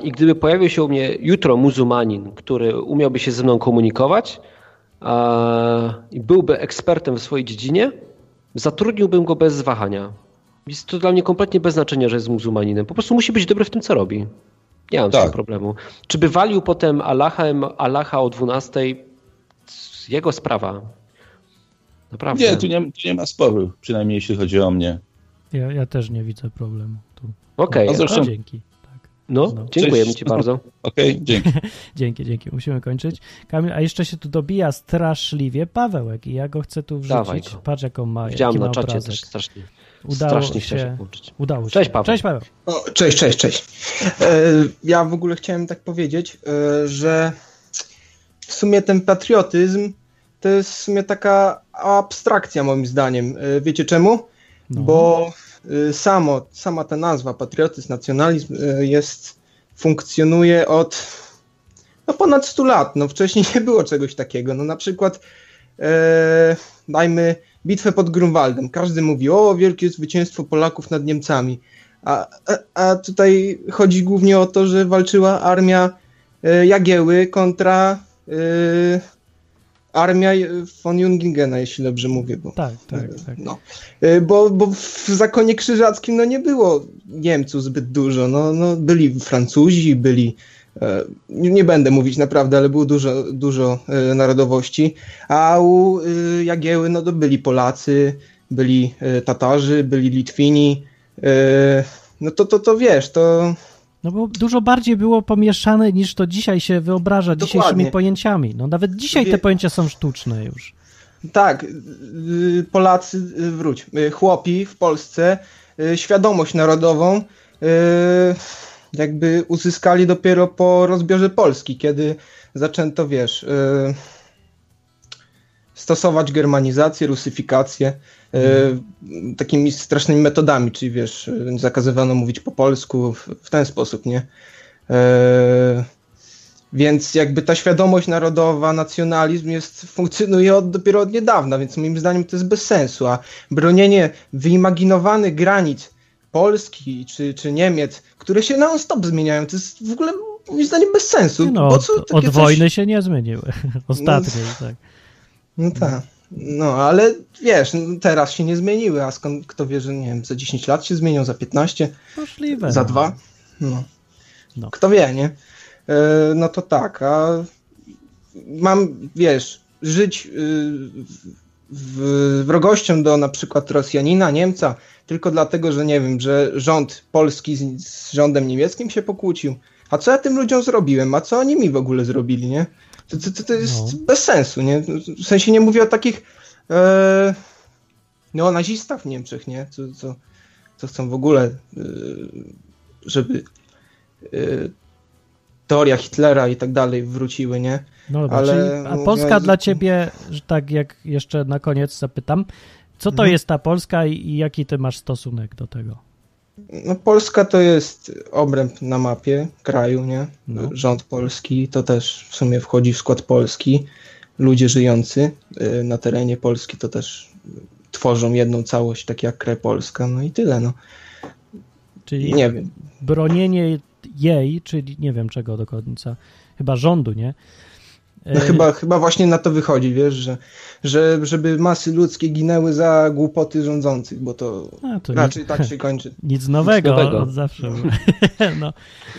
I gdyby pojawił się u mnie jutro muzułmanin, który umiałby się ze mną komunikować i byłby ekspertem w swojej dziedzinie, zatrudniłbym go bez wahania. Jest to dla mnie kompletnie bez znaczenia, że jest muzułmaninem. Po prostu musi być dobry w tym, co robi. Nie mam z Tak. tym problemu. Czy by walił potem Allahem, Allaha o 12? Jego sprawa. Naprawdę. Nie, tu nie, tu nie ma sporu, przynajmniej jeśli chodzi o mnie. Ja, ja też nie widzę problemu tu. Okej, No O, zresztą- dzięki. Tak. no, no. dziękujemy Cześć. Ci bardzo. [laughs] Okej, dzięki. [laughs] Dzięki, dzięki. Musimy kończyć. Kamil, a jeszcze się tu dobija straszliwie Pawełek i ja go chcę tu Dawaj wrzucić. go. Patrz jaką ma, Widziałem na ma czacie obrazek. też strasznie. Udało strasznie chciał się się, włączyć. udało się. Cześć, Paweł. Cześć Paweł. O, cześć, cześć, cześć. E, ja w ogóle chciałem tak powiedzieć, e, że w sumie ten patriotyzm to jest w sumie taka abstrakcja moim zdaniem. E, wiecie czemu? No. Bo samo, sama ta nazwa patriotyzm, nacjonalizm jest, funkcjonuje od no, ponad 100 lat. No, wcześniej [laughs] nie było czegoś takiego. No, na przykład e, dajmy bitwę pod Grunwaldem. Każdy mówi, o wielkie zwycięstwo Polaków nad Niemcami. A, a, a tutaj chodzi głównie o to, że walczyła armia e, Jagieły kontra e, armia von Jungingena, jeśli dobrze mówię. Bo, Tak, tak, tak. No. E, Bo, bo w zakonie krzyżackim no, nie było Niemców zbyt dużo. No, no, byli Francuzi, byli. E, Nie będę mówić naprawdę, ale było dużo, dużo e, narodowości. A u e, Jagieły no, to byli Polacy, byli Tatarzy, byli Litwini. No to, to, to wiesz, to. No bo dużo bardziej było pomieszane niż to dzisiaj się wyobraża dzisiejszymi Dokładnie. pojęciami. No nawet dzisiaj te pojęcia są sztuczne już. Tak, y, Polacy, y, wróć, y, chłopi w Polsce świadomość narodową jakby uzyskali dopiero po rozbiorze Polski, kiedy zaczęto, wiesz, y, stosować germanizację, rusyfikację y, takimi strasznymi metodami, czyli wiesz, zakazywano mówić po polsku w, w ten sposób, nie? Y, więc jakby ta świadomość narodowa, nacjonalizm jest, funkcjonuje od, dopiero od niedawna, więc moim zdaniem to jest bez sensu, a bronienie wyimaginowanych granic Polski czy, czy Niemiec, które się non-stop zmieniają, to jest w ogóle moim zdaniem bez sensu. No, od, od coś- wojny się nie zmieniły. [laughs] Ostatniej, tak. No tak. No, ale wiesz, no, teraz się nie zmieniły, a skąd kto wie, że nie wiem, za 10 lat się zmienią, za 15, Możliwe. za no. dwa? No. No. Kto wie, nie? E, no to tak, a mam, wiesz, żyć y, wrogością do na przykład Rosjanina, Niemca, tylko dlatego, że nie wiem, że rząd polski z, z rządem niemieckim się pokłócił. A co ja tym ludziom zrobiłem? A co oni mi w ogóle zrobili, nie? To, to, to, jest No. bez sensu, nie? W sensie nie mówię o takich e, no, o nazistach w Niemczech, nie? Co, co, co chcą w ogóle, y, żeby y, teoria Hitlera i tak dalej wróciły, nie? No dobra, Ale a mówiąc- Polska dla ciebie, że tak jak jeszcze na koniec zapytam, co to Mhm. jest ta Polska i, i jaki ty masz stosunek do tego? No, Polska to jest obręb na mapie kraju, nie? No. Rząd polski to też w sumie wchodzi w skład Polski. Ludzie żyjący y, na terenie Polski to też tworzą jedną całość, tak jak kraj Polska. No i tyle, no. Czyli Nie wiem. bronienie jej, czyli nie wiem czego do końca, chyba rządu, nie? No E, chyba, chyba właśnie na to wychodzi, wiesz, że, że żeby masy ludzkie ginęły za głupoty rządzących, bo to, A, to raczej nic, tak się kończy. [laughs] nic nowego, nowego. od zawsze. [laughs] no.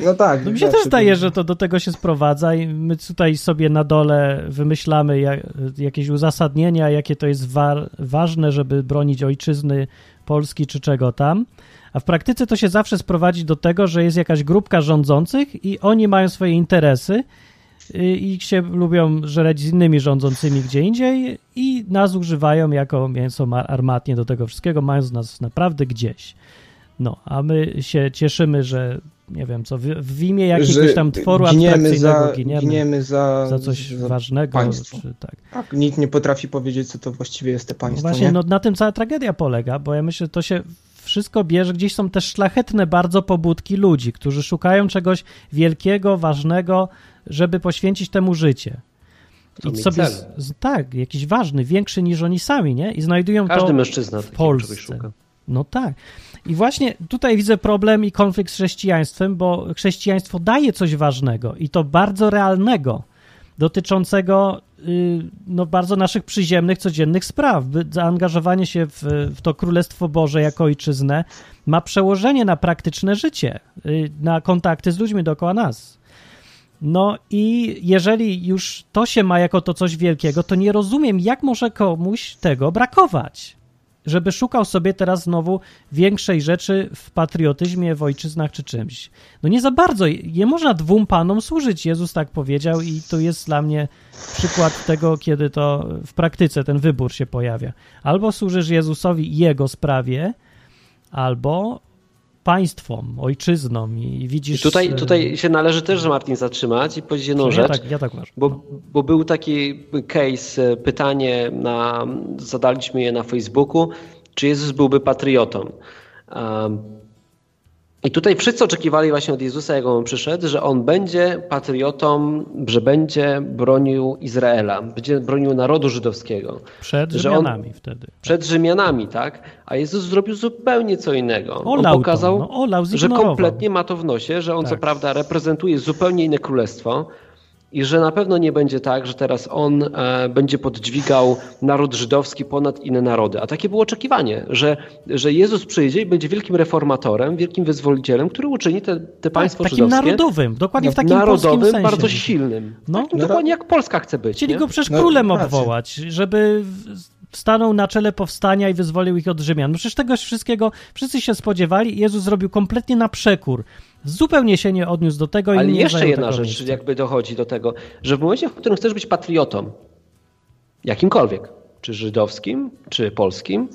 No tak. No mi się też zdaje, że to do tego się sprowadza i my tutaj sobie na dole wymyślamy jak, jakieś uzasadnienia, jakie to jest wa- ważne, żeby bronić ojczyzny Polski czy czego tam. A w praktyce to się zawsze sprowadzi do tego, że jest jakaś grupka rządzących i oni mają swoje interesy y, i się lubią żreć z innymi rządzącymi gdzie indziej i nas używają jako mięso armatnie do tego wszystkiego, mając nas naprawdę gdzieś. No, a my się cieszymy, że nie wiem co, w, w imię jakiegoś tam tworu giniemy abstrakcyjnego za, giniemy, giniemy za, za coś za ważnego. państwo. Czy, tak. Tak, nikt nie potrafi powiedzieć, co to właściwie jest te państwo. Właśnie nie? no, na tym cała tragedia polega, bo ja myślę, że to się wszystko bierze, gdzieś są też szlachetne bardzo pobudki ludzi, którzy szukają czegoś wielkiego, ważnego, żeby poświęcić temu życie. I sobie, z, z, tak, jakiś ważny, większy niż oni sami, nie? I znajdują Każdy to mężczyzna w Polsce. szuka. No tak. I właśnie tutaj widzę problem i konflikt z chrześcijaństwem, bo chrześcijaństwo daje coś ważnego i to bardzo realnego, dotyczącego y, no, bardzo naszych przyziemnych, codziennych spraw. Zaangażowanie się w, w to Królestwo Boże jako ojczyznę ma przełożenie na praktyczne życie, y, na kontakty z ludźmi dookoła nas. No i jeżeli już to się ma jako to coś wielkiego, to nie rozumiem, jak może komuś tego brakować żeby szukał sobie teraz znowu większej rzeczy w patriotyzmie, w ojczyznach czy czymś. No nie za bardzo. Nie można dwóm panom służyć. Jezus tak powiedział i to jest dla mnie przykład tego, kiedy to w praktyce ten wybór się pojawia. Albo służysz Jezusowi i Jego sprawie, albo państwom, ojczyznom i I widzisz... tutaj, e, tutaj się należy też, że Martin zatrzymać i powiedzieć jedną ja rzecz. tak, ja tak uważam. Bo, bo był taki case, e, pytanie, na, zadaliśmy je na Facebooku, czy Jezus byłby patriotą. Um, I tutaj wszyscy oczekiwali właśnie od Jezusa, jak on przyszedł, że on będzie patriotą, że będzie bronił Izraela, będzie bronił narodu żydowskiego. Przed że on- Rzymianami wtedy. Przed Rzymianami, tak? A Jezus zrobił zupełnie co innego. On Olał pokazał, to, no, olał, że kompletnie ma to w nosie, że on co Tak. prawda reprezentuje zupełnie inne królestwo i że na pewno nie będzie tak, że teraz on e, będzie podźwigał naród żydowski ponad inne narody. A takie było oczekiwanie, że, że Jezus przyjdzie i będzie wielkim reformatorem, wielkim wyzwolicielem, który uczyni te, te państwo takim żydowskie narodowym, dokładnie w takim polskim narodowym, sensie. bardzo silnym. No. tak, no, dokładnie jak Polska chce być. Chcieli nie? go przecież królem obwołać, żeby stanął na czele powstania i wyzwolił ich od Rzymian. No przecież tego wszystkiego wszyscy się spodziewali i Jezus zrobił kompletnie na przekór. Zupełnie się nie odniósł do tego i Ale nie jeszcze jedna rzecz, miejsca. jakby dochodzi do tego, że w momencie, w którym chcesz być patriotą, jakimkolwiek, czy żydowskim, czy polskim,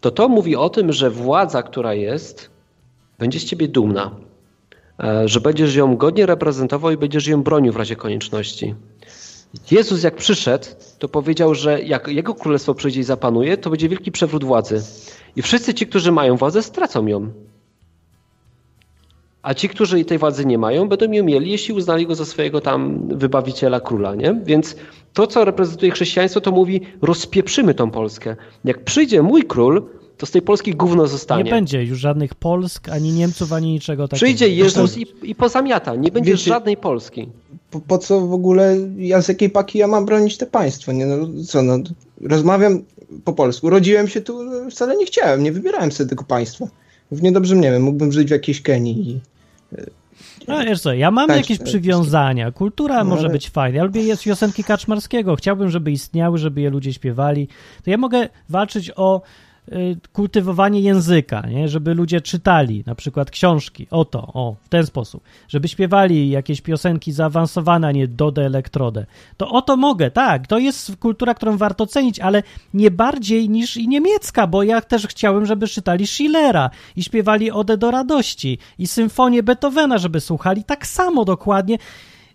to to mówi o tym, że władza, która jest, będzie z ciebie dumna, e, że będziesz ją godnie reprezentował i będziesz ją bronił w razie konieczności. Jezus jak przyszedł, to powiedział, że jak Jego królestwo przyjdzie i zapanuje, to będzie wielki przewrót władzy. I wszyscy ci, którzy mają władzę, stracą ją. A ci, którzy tej władzy nie mają, będą ją mieli, jeśli uznali go za swojego tam wybawiciela króla, nie? Więc to, co reprezentuje chrześcijaństwo, to mówi, rozpieprzymy tą Polskę. Jak przyjdzie mój król, to z tej Polski gówno zostanie. Nie będzie już żadnych Polsk, ani Niemców, ani niczego takiego. Przyjdzie Jezus i, i pozamiata. Nie będzie Wiecie- żadnej Polski. Po, po co w ogóle, ja z jakiej paki ja mam bronić te państwo? Nie, no, co, no, rozmawiam po polsku. Urodziłem się tu, wcale nie chciałem, nie wybierałem sobie tego państwa. Równie dobrze, nie wiem, mógłbym żyć w jakiejś Kenii i No wiesz co, ja mam jakieś przywiązania. Kultura No, może ale- być fajna. Lubię jest piosenki Kaczmarskiego. Chciałbym, żeby istniały, żeby je ludzie śpiewali. To ja mogę walczyć o kultywowanie języka, nie? żeby ludzie czytali na przykład książki. O to, o, w ten sposób. Żeby śpiewali jakieś piosenki zaawansowane, a nie dodę elektrodę. To o to mogę, tak. To jest kultura, którą warto cenić, ale nie bardziej niż i niemiecka, bo ja też chciałem, żeby czytali Schillera i śpiewali Odę do radości i symfonię Beethovena, żeby słuchali tak samo dokładnie.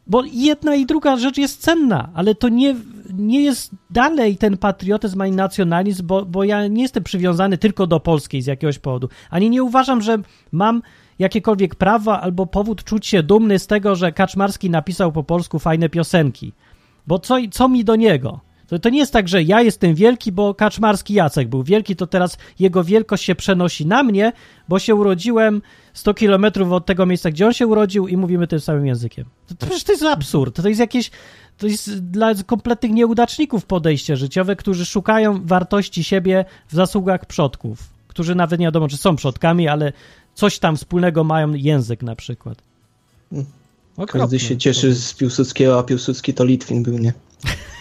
Bo jedna i druga rzecz jest cenna, ale to nie, nie jest dalej ten patriotyzm ani nacjonalizm, bo, bo ja nie jestem przywiązany tylko do polskiej z jakiegoś powodu. Ani nie uważam, że mam jakiekolwiek prawa albo powód czuć się dumny z tego, że Kaczmarski napisał po polsku fajne piosenki. Bo co, co mi do niego? To, to nie jest tak, że ja jestem wielki, bo Kaczmarski Jacek był wielki, to teraz jego wielkość się przenosi na mnie, bo się urodziłem 100 kilometrów od tego miejsca, gdzie on się urodził i mówimy tym samym językiem. To, to, przecież to jest absurd. To jest jakieś to jest dla kompletnych nieudaczników podejście życiowe, którzy szukają wartości siebie w zasługach przodków, którzy nawet nie wiadomo, czy są przodkami, ale coś tam wspólnego mają, język na przykład. Okropne. Każdy się cieszy z Piłsudskiego, a Piłsudski to Litwin był, nie? [laughs]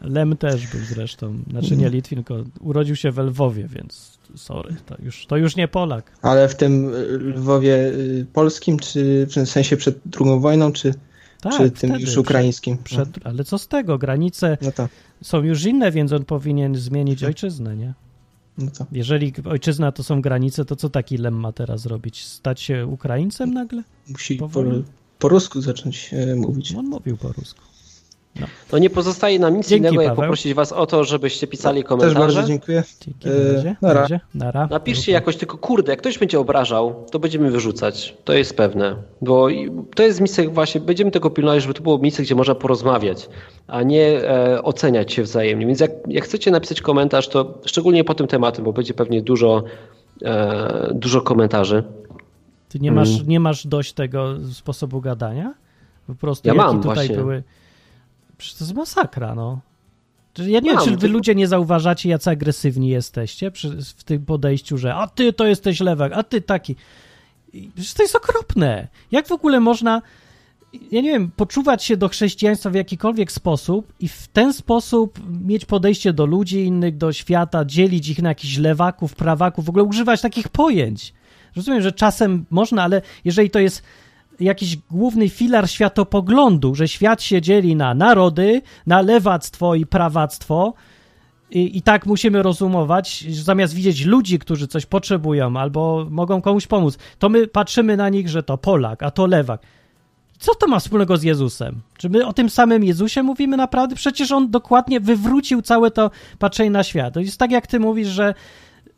Lem też był zresztą, znaczy nie Litwin, tylko urodził się w Lwowie, więc sorry, to już, to już nie Polak. Ale w tym y, Lwowie y, polskim, czy w sensie przed II wojną, czy, Tak, czy tym wtedy, już ukraińskim? Przed, ale co z tego? Granice No to, są już inne, więc on powinien zmienić ojczyznę, nie? no to. Jeżeli ojczyzna to są granice, to co taki Lem ma teraz robić? Stać się Ukraińcem nagle? Musi po, Powoli. po rusku zacząć e, mówić. On mówił po rusku. No nie pozostaje nam nic Dzięki, innego, jak Paweł. poprosić was o to, żebyście pisali Też komentarze. bardzo dziękuję. Dzięki, E, na razie. nara. Na razie. Nara. Napiszcie jakoś tylko, kurde, jak ktoś będzie obrażał, to będziemy wyrzucać. To jest pewne. Bo to jest miejsce właśnie, będziemy tego pilnować, żeby to było miejsce, gdzie można porozmawiać, a nie e, oceniać się wzajemnie. Więc jak, jak chcecie napisać komentarz, to szczególnie po tym tematem, bo będzie pewnie dużo, e, dużo komentarzy. Ty nie masz, Mm. nie masz dość tego sposobu gadania? Po prostu Ja mam tutaj właśnie. były... Przecież to jest masakra, no. Ja nie wiem, Mam, czy wy tylko- ludzie nie zauważacie, jacy agresywni jesteście przy, w tym podejściu, że a ty to jesteś lewak, a ty taki. Przecież to jest okropne. Jak w ogóle można, ja nie wiem, poczuwać się do chrześcijaństwa w jakikolwiek sposób i w ten sposób mieć podejście do ludzi innych, do świata, dzielić ich na jakichś lewaków, prawaków, w ogóle używać takich pojęć. Rozumiem, że czasem można, ale jeżeli to jest jakiś główny filar światopoglądu, że świat się dzieli na narody, na lewactwo i prawactwo, i, i tak musimy rozumować, że zamiast widzieć ludzi, którzy coś potrzebują albo mogą komuś pomóc, to my patrzymy na nich, że to Polak, a to lewak. Co to ma wspólnego z Jezusem? Czy my o tym samym Jezusie mówimy naprawdę? Przecież on dokładnie wywrócił całe to patrzenie na świat. To jest tak, jak ty mówisz, że,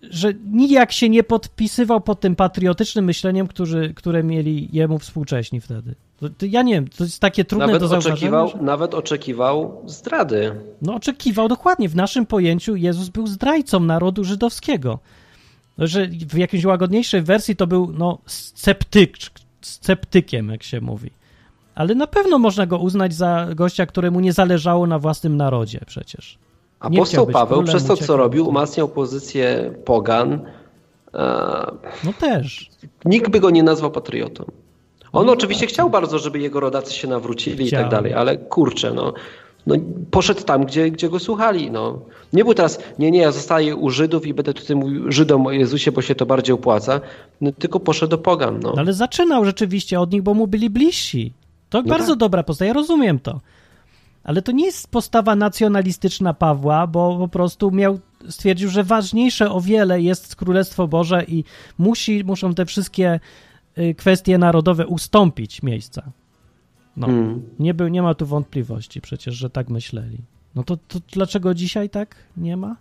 że nijak się nie podpisywał pod tym patriotycznym myśleniem, którzy, które mieli jemu współcześni wtedy. To, to ja nie wiem, to jest takie trudne Nawet do zauważenia. oczekiwał, że- nawet oczekiwał zdrady. no oczekiwał dokładnie. W naszym pojęciu Jezus był zdrajcą narodu żydowskiego. No, Że w jakiejś łagodniejszej wersji to był no, sceptyk, sceptykiem, jak się mówi. Ale na pewno można go uznać za gościa, któremu nie zależało na własnym narodzie przecież. Apostoł Paweł przez to, co robił, umacniał pozycję pogan. E, No też. nikt by go nie nazwał patriotą. On oczywiście chciał bardzo, żeby jego rodacy się nawrócili i Chciał. tak dalej, ale kurczę, no, no poszedł tam, gdzie, gdzie go słuchali. No. Nie był teraz, nie, nie, ja zostaję u Żydów i będę tutaj mówił Żydom o Jezusie, bo się to bardziej opłaca, no, tylko poszedł do pogan. No. No, ale zaczynał rzeczywiście od nich, bo mu byli bliżsi. To bardzo tak. dobra postawa, ja rozumiem to. Ale to nie jest postawa nacjonalistyczna Pawła, bo po prostu miał, stwierdził, że ważniejsze o wiele jest Królestwo Boże i musi, muszą te wszystkie y, kwestie narodowe ustąpić miejsca. No, Mm. nie, był, nie ma tu wątpliwości przecież, że tak myśleli. No to, to dlaczego dzisiaj tak nie ma?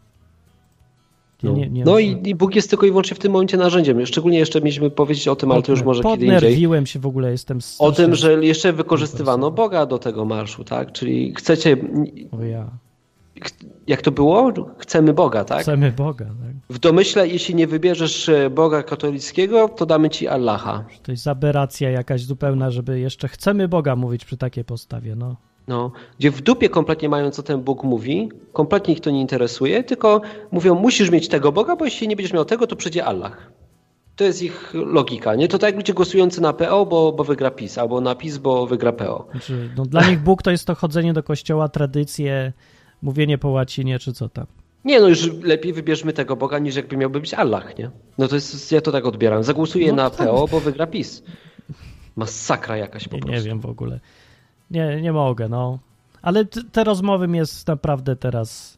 No, nie- nie no rozumiem. i, i Bóg jest tylko i wyłącznie w tym momencie narzędziem. Szczególnie jeszcze mieliśmy powiedzieć o tym, ale to już może kiedy indziej. Się w ogóle, jestem O tym, że jeszcze wykorzystywano Boga do tego marszu, tak? Czyli chcecie, O ja. jak to było? Chcemy Boga, tak? Chcemy Boga, tak? W domyśle, jeśli nie wybierzesz e, Boga katolickiego, to damy ci Allaha. To jest aberracja jakaś zupełna, żeby jeszcze chcemy Boga mówić przy takiej postawie, no. No, gdzie w dupie kompletnie mają, co ten Bóg mówi, kompletnie ich to nie interesuje, tylko mówią, musisz mieć tego Boga, bo jeśli nie będziesz miał tego, to przyjdzie Allah. To jest ich logika, nie? To tak jak ludzie głosujący na PO, bo, bo wygra PiS, albo na PiS, bo wygra PO. Znaczy, no dla nich Bóg to jest to chodzenie do kościoła, tradycje, mówienie po łacinie, czy co tam. Nie, no już lepiej wybierzmy tego Boga, niż jakby miałby być Allah, nie? No to jest, ja to tak odbieram. Zagłosuję No na tak. PO, bo wygra PiS. Masakra jakaś po Nie, prostu. nie wiem w ogóle. Nie, nie mogę, no. Ale te rozmowy mnie jest naprawdę teraz...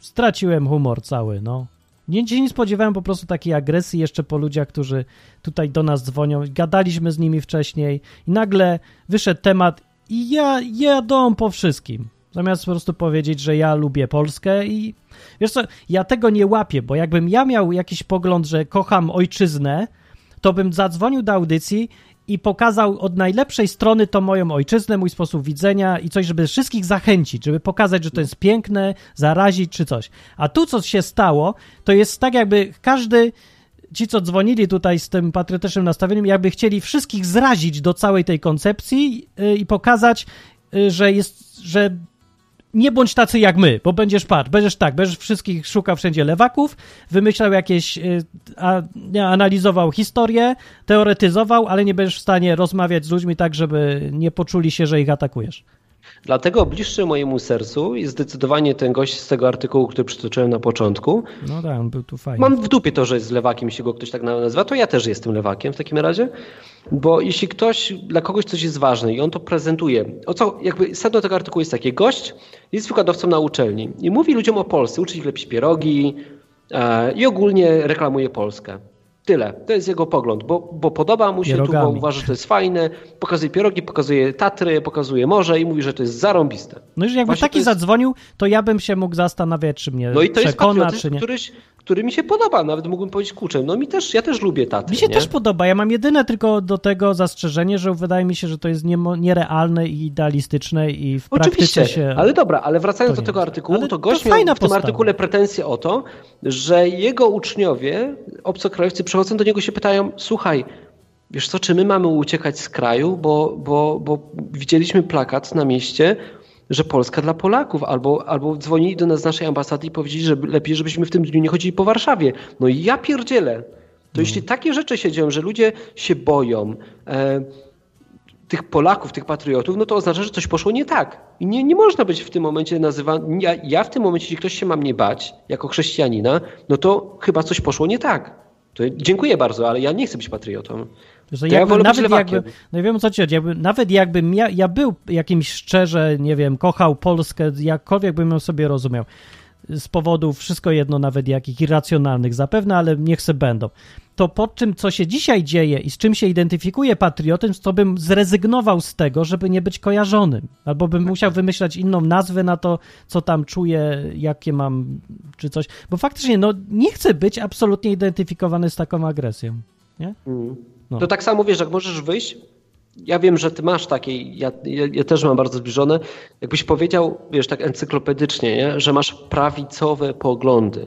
Straciłem humor cały, no. Nie, się nie spodziewałem po prostu takiej agresji jeszcze po ludziach, którzy tutaj do nas dzwonią. Gadaliśmy z nimi wcześniej i nagle wyszedł temat i ja jadą po wszystkim. Zamiast po prostu powiedzieć, że ja lubię Polskę i wiesz co, ja tego nie łapię, bo jakbym ja miał jakiś pogląd, że kocham ojczyznę, to bym zadzwonił do audycji i pokazał od najlepszej strony to moją ojczyznę, mój sposób widzenia i coś, żeby wszystkich zachęcić, żeby pokazać, że to jest piękne, zarazić czy coś. A tu, co się stało, to jest tak, jakby każdy, ci, co dzwonili tutaj z tym patriotycznym nastawieniem, jakby chcieli wszystkich zrazić do całej tej koncepcji yy, i pokazać, yy, że jest, że nie bądź tacy jak my, bo będziesz patrz, będziesz tak, będziesz wszystkich szukał wszędzie lewaków, wymyślał jakieś, y, a, analizował historię, teoretyzował, ale nie będziesz w stanie rozmawiać z ludźmi tak, żeby nie poczuli się, że ich atakujesz. Dlatego bliższy mojemu sercu jest zdecydowanie ten gość z tego artykułu, który przytoczyłem na początku. No tak, on był tu fajny. Mam w dupie to, że jest lewakiem, jeśli go ktoś tak nazywa, to ja też jestem lewakiem w takim razie. Bo jeśli ktoś, dla kogoś coś jest ważne i on to prezentuje, o co, jakby sedno tego artykułu jest takie, gość jest wykładowcą na uczelni i mówi ludziom o Polsce, uczy ich lepić pierogi e, i ogólnie reklamuje Polskę. Tyle. To jest jego pogląd, bo, bo podoba mu się Pierogami. tu, bo uważa, że to jest fajne. Pokazuje pierogi, pokazuje Tatry, pokazuje morze i mówi, że to jest zarąbiste. No i że jakby Właśnie taki jest- zadzwonił, to ja bym się mógł zastanawiać, czy mnie No i to jest przekona, czy nie. któryś, który mi się podoba. Nawet mógłbym powiedzieć kurczę, no mi też, ja też lubię Tatry. Mi się nie? też podoba. Ja mam jedyne tylko do tego zastrzeżenie, że wydaje mi się, że to jest nierealne i idealistyczne i w Oczywiście, praktyce się... ale dobra, ale wracając to do tego artykułu, Ale to to gość miał fajna w tym postawa. artykule pretensje o to, że jego uczniowie, obcokrajowcy przychodzą do niego się pytają, słuchaj, wiesz co, czy my mamy uciekać z kraju, bo, bo, bo widzieliśmy plakat na mieście, że Polska dla Polaków, albo, albo dzwonili do nas z naszej ambasady i powiedzieli, że lepiej, żebyśmy w tym dniu nie chodzili po Warszawie. No i ja pierdzielę. To jeśli takie rzeczy się dzieją, że ludzie się boją, e, tych Polaków, tych patriotów, no to oznacza, że coś poszło nie tak. I nie, nie można być w tym momencie nazywany. Ja, ja w tym momencie, jeśli ktoś się ma mnie bać, jako chrześcijanina, no to chyba coś poszło nie tak. To dziękuję bardzo, ale ja nie chcę być patriotą. Że To ja jakby, wolę nawet jakby, no wiem o co ci chodzi, jakby, nawet jakbym ja, ja był jakimś szczerze, nie wiem, kochał Polskę, jakkolwiek bym ją sobie rozumiał, z powodów wszystko jedno, nawet jakich irracjonalnych zapewne, ale niech se będą. To po czym, co się dzisiaj dzieje i z czym się identyfikuje patriotyzm, to bym zrezygnował z tego, żeby nie być kojarzonym. Albo bym musiał wymyślać inną nazwę na to, co tam czuję, jakie mam, czy coś. Bo faktycznie, no, nie chcę być absolutnie identyfikowany z taką agresją. Nie? No. To tak samo wiesz, jak możesz wyjść. Ja wiem, że ty masz takie, ja, ja, ja też mam bardzo zbliżone. Jakbyś powiedział, wiesz, tak encyklopedycznie, nie? że masz prawicowe poglądy.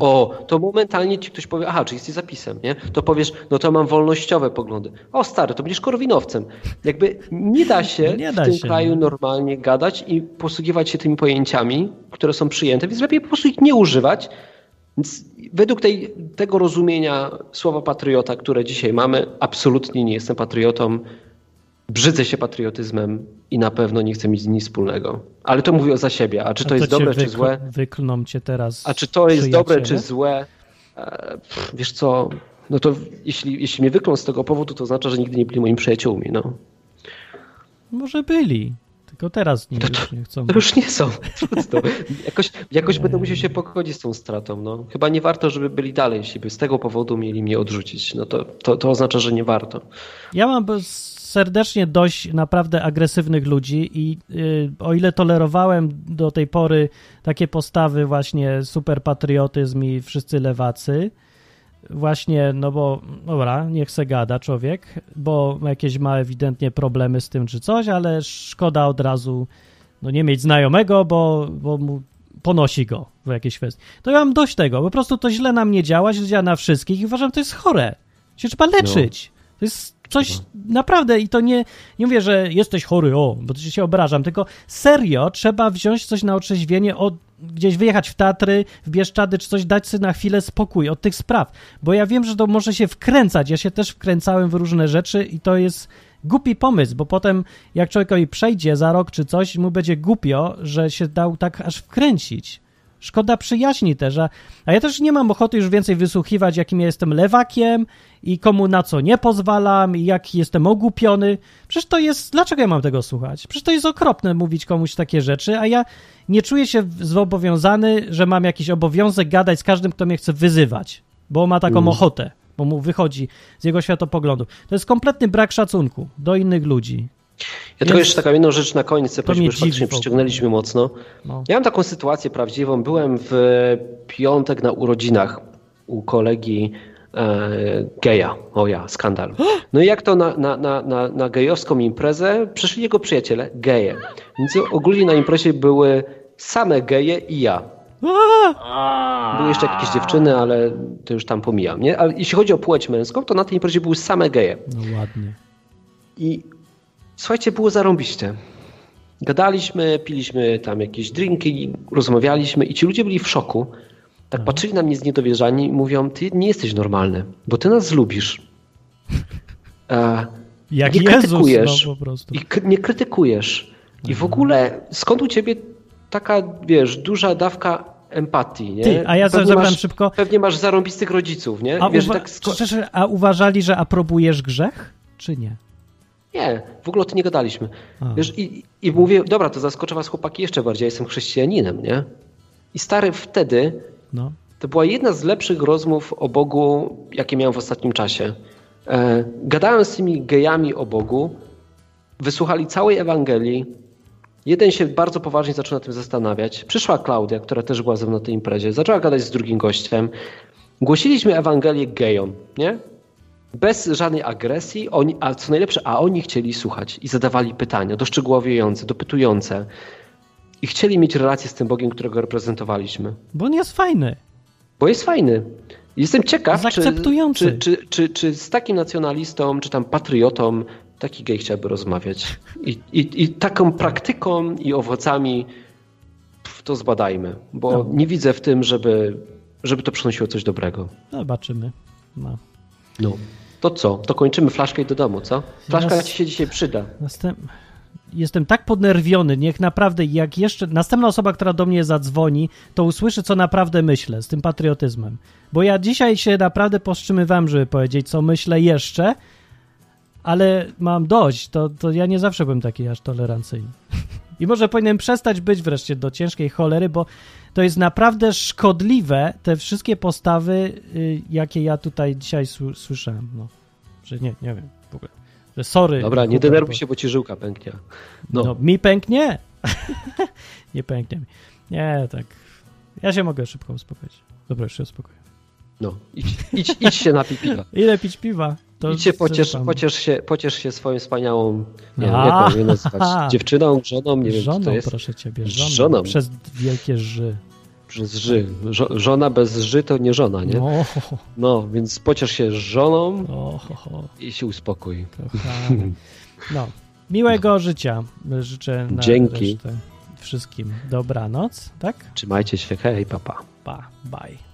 O, to momentalnie ci ktoś powie, aha, czy jesteś zapisem, nie? To powiesz, no to mam wolnościowe poglądy. O, stary, to będziesz korwinowcem. Jakby nie da [laughs] się Nie w da tym się, kraju nie. normalnie gadać i posługiwać się tymi pojęciami, które są przyjęte, więc lepiej po prostu ich nie używać. Więc według tej, tego rozumienia słowa patriota, które dzisiaj mamy, absolutnie nie jestem patriotą. Brzydzę się patriotyzmem i na pewno nie chcę mieć z nim nic wspólnego. Ale to mówię za siebie. A czy A to jest dobre, czy wykl- złe? Wyklną cię teraz. A czy to jest dobre, czy złe? E, pff, Wiesz co, no to jeśli, jeśli mnie wyklą z tego powodu, to oznacza, że nigdy nie byli moimi przyjaciółmi. No. Może byli, tylko teraz nie, już nie chcą. To już nie są. Trudno. Jakoś, jakoś będę musiał się pogodzić z tą stratą. No. Chyba nie warto, żeby byli dalej, jeśli by z tego powodu mieli mnie odrzucić. No to, to, to oznacza, że nie warto. Ja mam bez- serdecznie dość naprawdę agresywnych ludzi i y, o ile tolerowałem do tej pory takie postawy właśnie super patriotyzm i wszyscy lewacy, właśnie, no bo dobra, niech se gada człowiek, bo jakieś ma ewidentnie problemy z tym czy coś, ale szkoda od razu no nie mieć znajomego, bo, bo mu ponosi go w jakiejś kwestii. To ja mam dość tego, po prostu to źle na mnie działa, źle działa na wszystkich i uważam, że to jest chore. Się trzeba leczyć. To jest coś naprawdę i to nie, nie mówię, że jesteś chory, o, bo to się obrażam, tylko serio trzeba wziąć coś na otrzeźwienie, od, gdzieś wyjechać w Tatry, w Bieszczady czy coś, dać sobie na chwilę spokój od tych spraw, bo ja wiem, że to może się wkręcać, ja się też wkręcałem w różne rzeczy i to jest głupi pomysł, bo potem jak człowiekowi przejdzie za rok czy coś, mu będzie głupio, że się dał tak aż wkręcić, Szkoda przyjaźni też, a, a ja też nie mam ochoty już więcej wysłuchiwać, jakim ja jestem lewakiem i komu na co nie pozwalam i jak jestem ogłupiony. Przecież to jest, dlaczego ja mam tego słuchać? Przecież to jest okropne mówić komuś takie rzeczy, a ja nie czuję się zobowiązany, że mam jakiś obowiązek gadać z każdym, kto mnie chce wyzywać, bo ma taką Mm. ochotę, bo mu wychodzi z jego światopoglądu. To jest kompletny brak szacunku do innych ludzi. Ja tylko jeszcze taką jedną rzecz na koniec, bo już faktycznie przyciągnęliśmy mocno. No. Ja mam taką sytuację prawdziwą. Byłem w piątek na urodzinach u kolegi e, geja. O ja, skandal. No i jak to na, na, na, na, na gejowską imprezę przyszli jego przyjaciele, geje. Więc ogólnie na imprezie były same geje i ja. Były jeszcze jakieś dziewczyny, ale to już tam pomijam. Nie? Ale jeśli chodzi o płeć męską, to na tej imprezie były same geje. No ładnie. I słuchajcie, było zarąbiście. Gadaliśmy, piliśmy tam jakieś drinki, rozmawialiśmy i ci ludzie byli w szoku. Tak patrzyli na mnie zniedowierzani i mówią, ty nie jesteś normalny, bo ty nas lubisz. E, Jak nie Jezus, krytykujesz. no po prostu. I nie krytykujesz. I w ogóle skąd u ciebie taka, wiesz, duża dawka empatii, nie? Ty, a ja Pewnie zapytam masz- szybko. Pewnie masz zarąbistych rodziców, nie? A, wiesz, uwa- tak sko- a uważali, że aprobujesz grzech, czy nie? Nie, w ogóle o tym nie gadaliśmy. Wiesz, i, I mówię, dobra, to zaskoczę was chłopaki jeszcze bardziej, ja jestem chrześcijaninem, nie? I stary, wtedy No. to była jedna z lepszych rozmów o Bogu, jakie miałem w ostatnim czasie. E, gadałem z tymi gejami o Bogu, wysłuchali całej Ewangelii, jeden się bardzo poważnie zaczął nad tym zastanawiać. Przyszła Klaudia, która też była ze mną na tej imprezie, zaczęła gadać z drugim gościem. Głosiliśmy Ewangelię gejom, nie? Bez żadnej agresji, oni, a co najlepsze, a oni chcieli słuchać i zadawali pytania, doszczegółowiające, dopytujące. I chcieli mieć relację z tym Bogiem, którego reprezentowaliśmy. Bo on jest fajny. Bo jest fajny. Jestem ciekaw, czy, czy, czy, czy, czy z takim nacjonalistą, czy tam patriotą taki gej chciałby rozmawiać. I, i, i taką praktyką i owocami to zbadajmy, bo No. nie widzę w tym, żeby, żeby to przynosiło coś dobrego. Zobaczymy. No. No. To co? To kończymy flaszkę i do domu, co? Flaszka Nas- ci się dzisiaj przyda. Następ... Jestem tak podnerwiony, niech naprawdę, jak jeszcze następna osoba, która do mnie zadzwoni, to usłyszy, co naprawdę myślę z tym patriotyzmem. Bo ja dzisiaj się naprawdę powstrzymywałem, żeby powiedzieć, co myślę jeszcze, ale mam dość, to, to ja nie zawsze byłem taki aż tolerancyjny. [laughs] I może powinienem przestać być wreszcie do ciężkiej cholery, bo to jest naprawdę szkodliwe, te wszystkie postawy, y, jakie ja tutaj dzisiaj sły- słyszałem. No, że nie, nie wiem w ogóle. Że sorry. Dobra, nie denerwuj bo- się, bo ci żyłka pęknie. no. No. mi pęknie? [laughs] nie pęknie mi. Nie, tak. Ja się mogę szybko uspokoić. Dobra, już się uspokoję. No, idź, idź, idź się napij piwa. [laughs] Ile pić piwa? To Idź się pociesz, pociesz, się, pociesz się swoją wspaniałą, nie wiem, jak mam [laughs] dziewczyną, żoną, nie wiem, żoną, to jest. proszę ciebie, żoną. żoną. Przez wielkie ży. Przez ży. Żo, żona bez ży to nie żona, nie? No, No, więc pociesz się żoną i się uspokój. kochany. [laughs] No, miłego życia życzę na Dzięki. resztę wszystkim. Dobranoc, tak? Trzymajcie się, hej, papa. Pa, bye.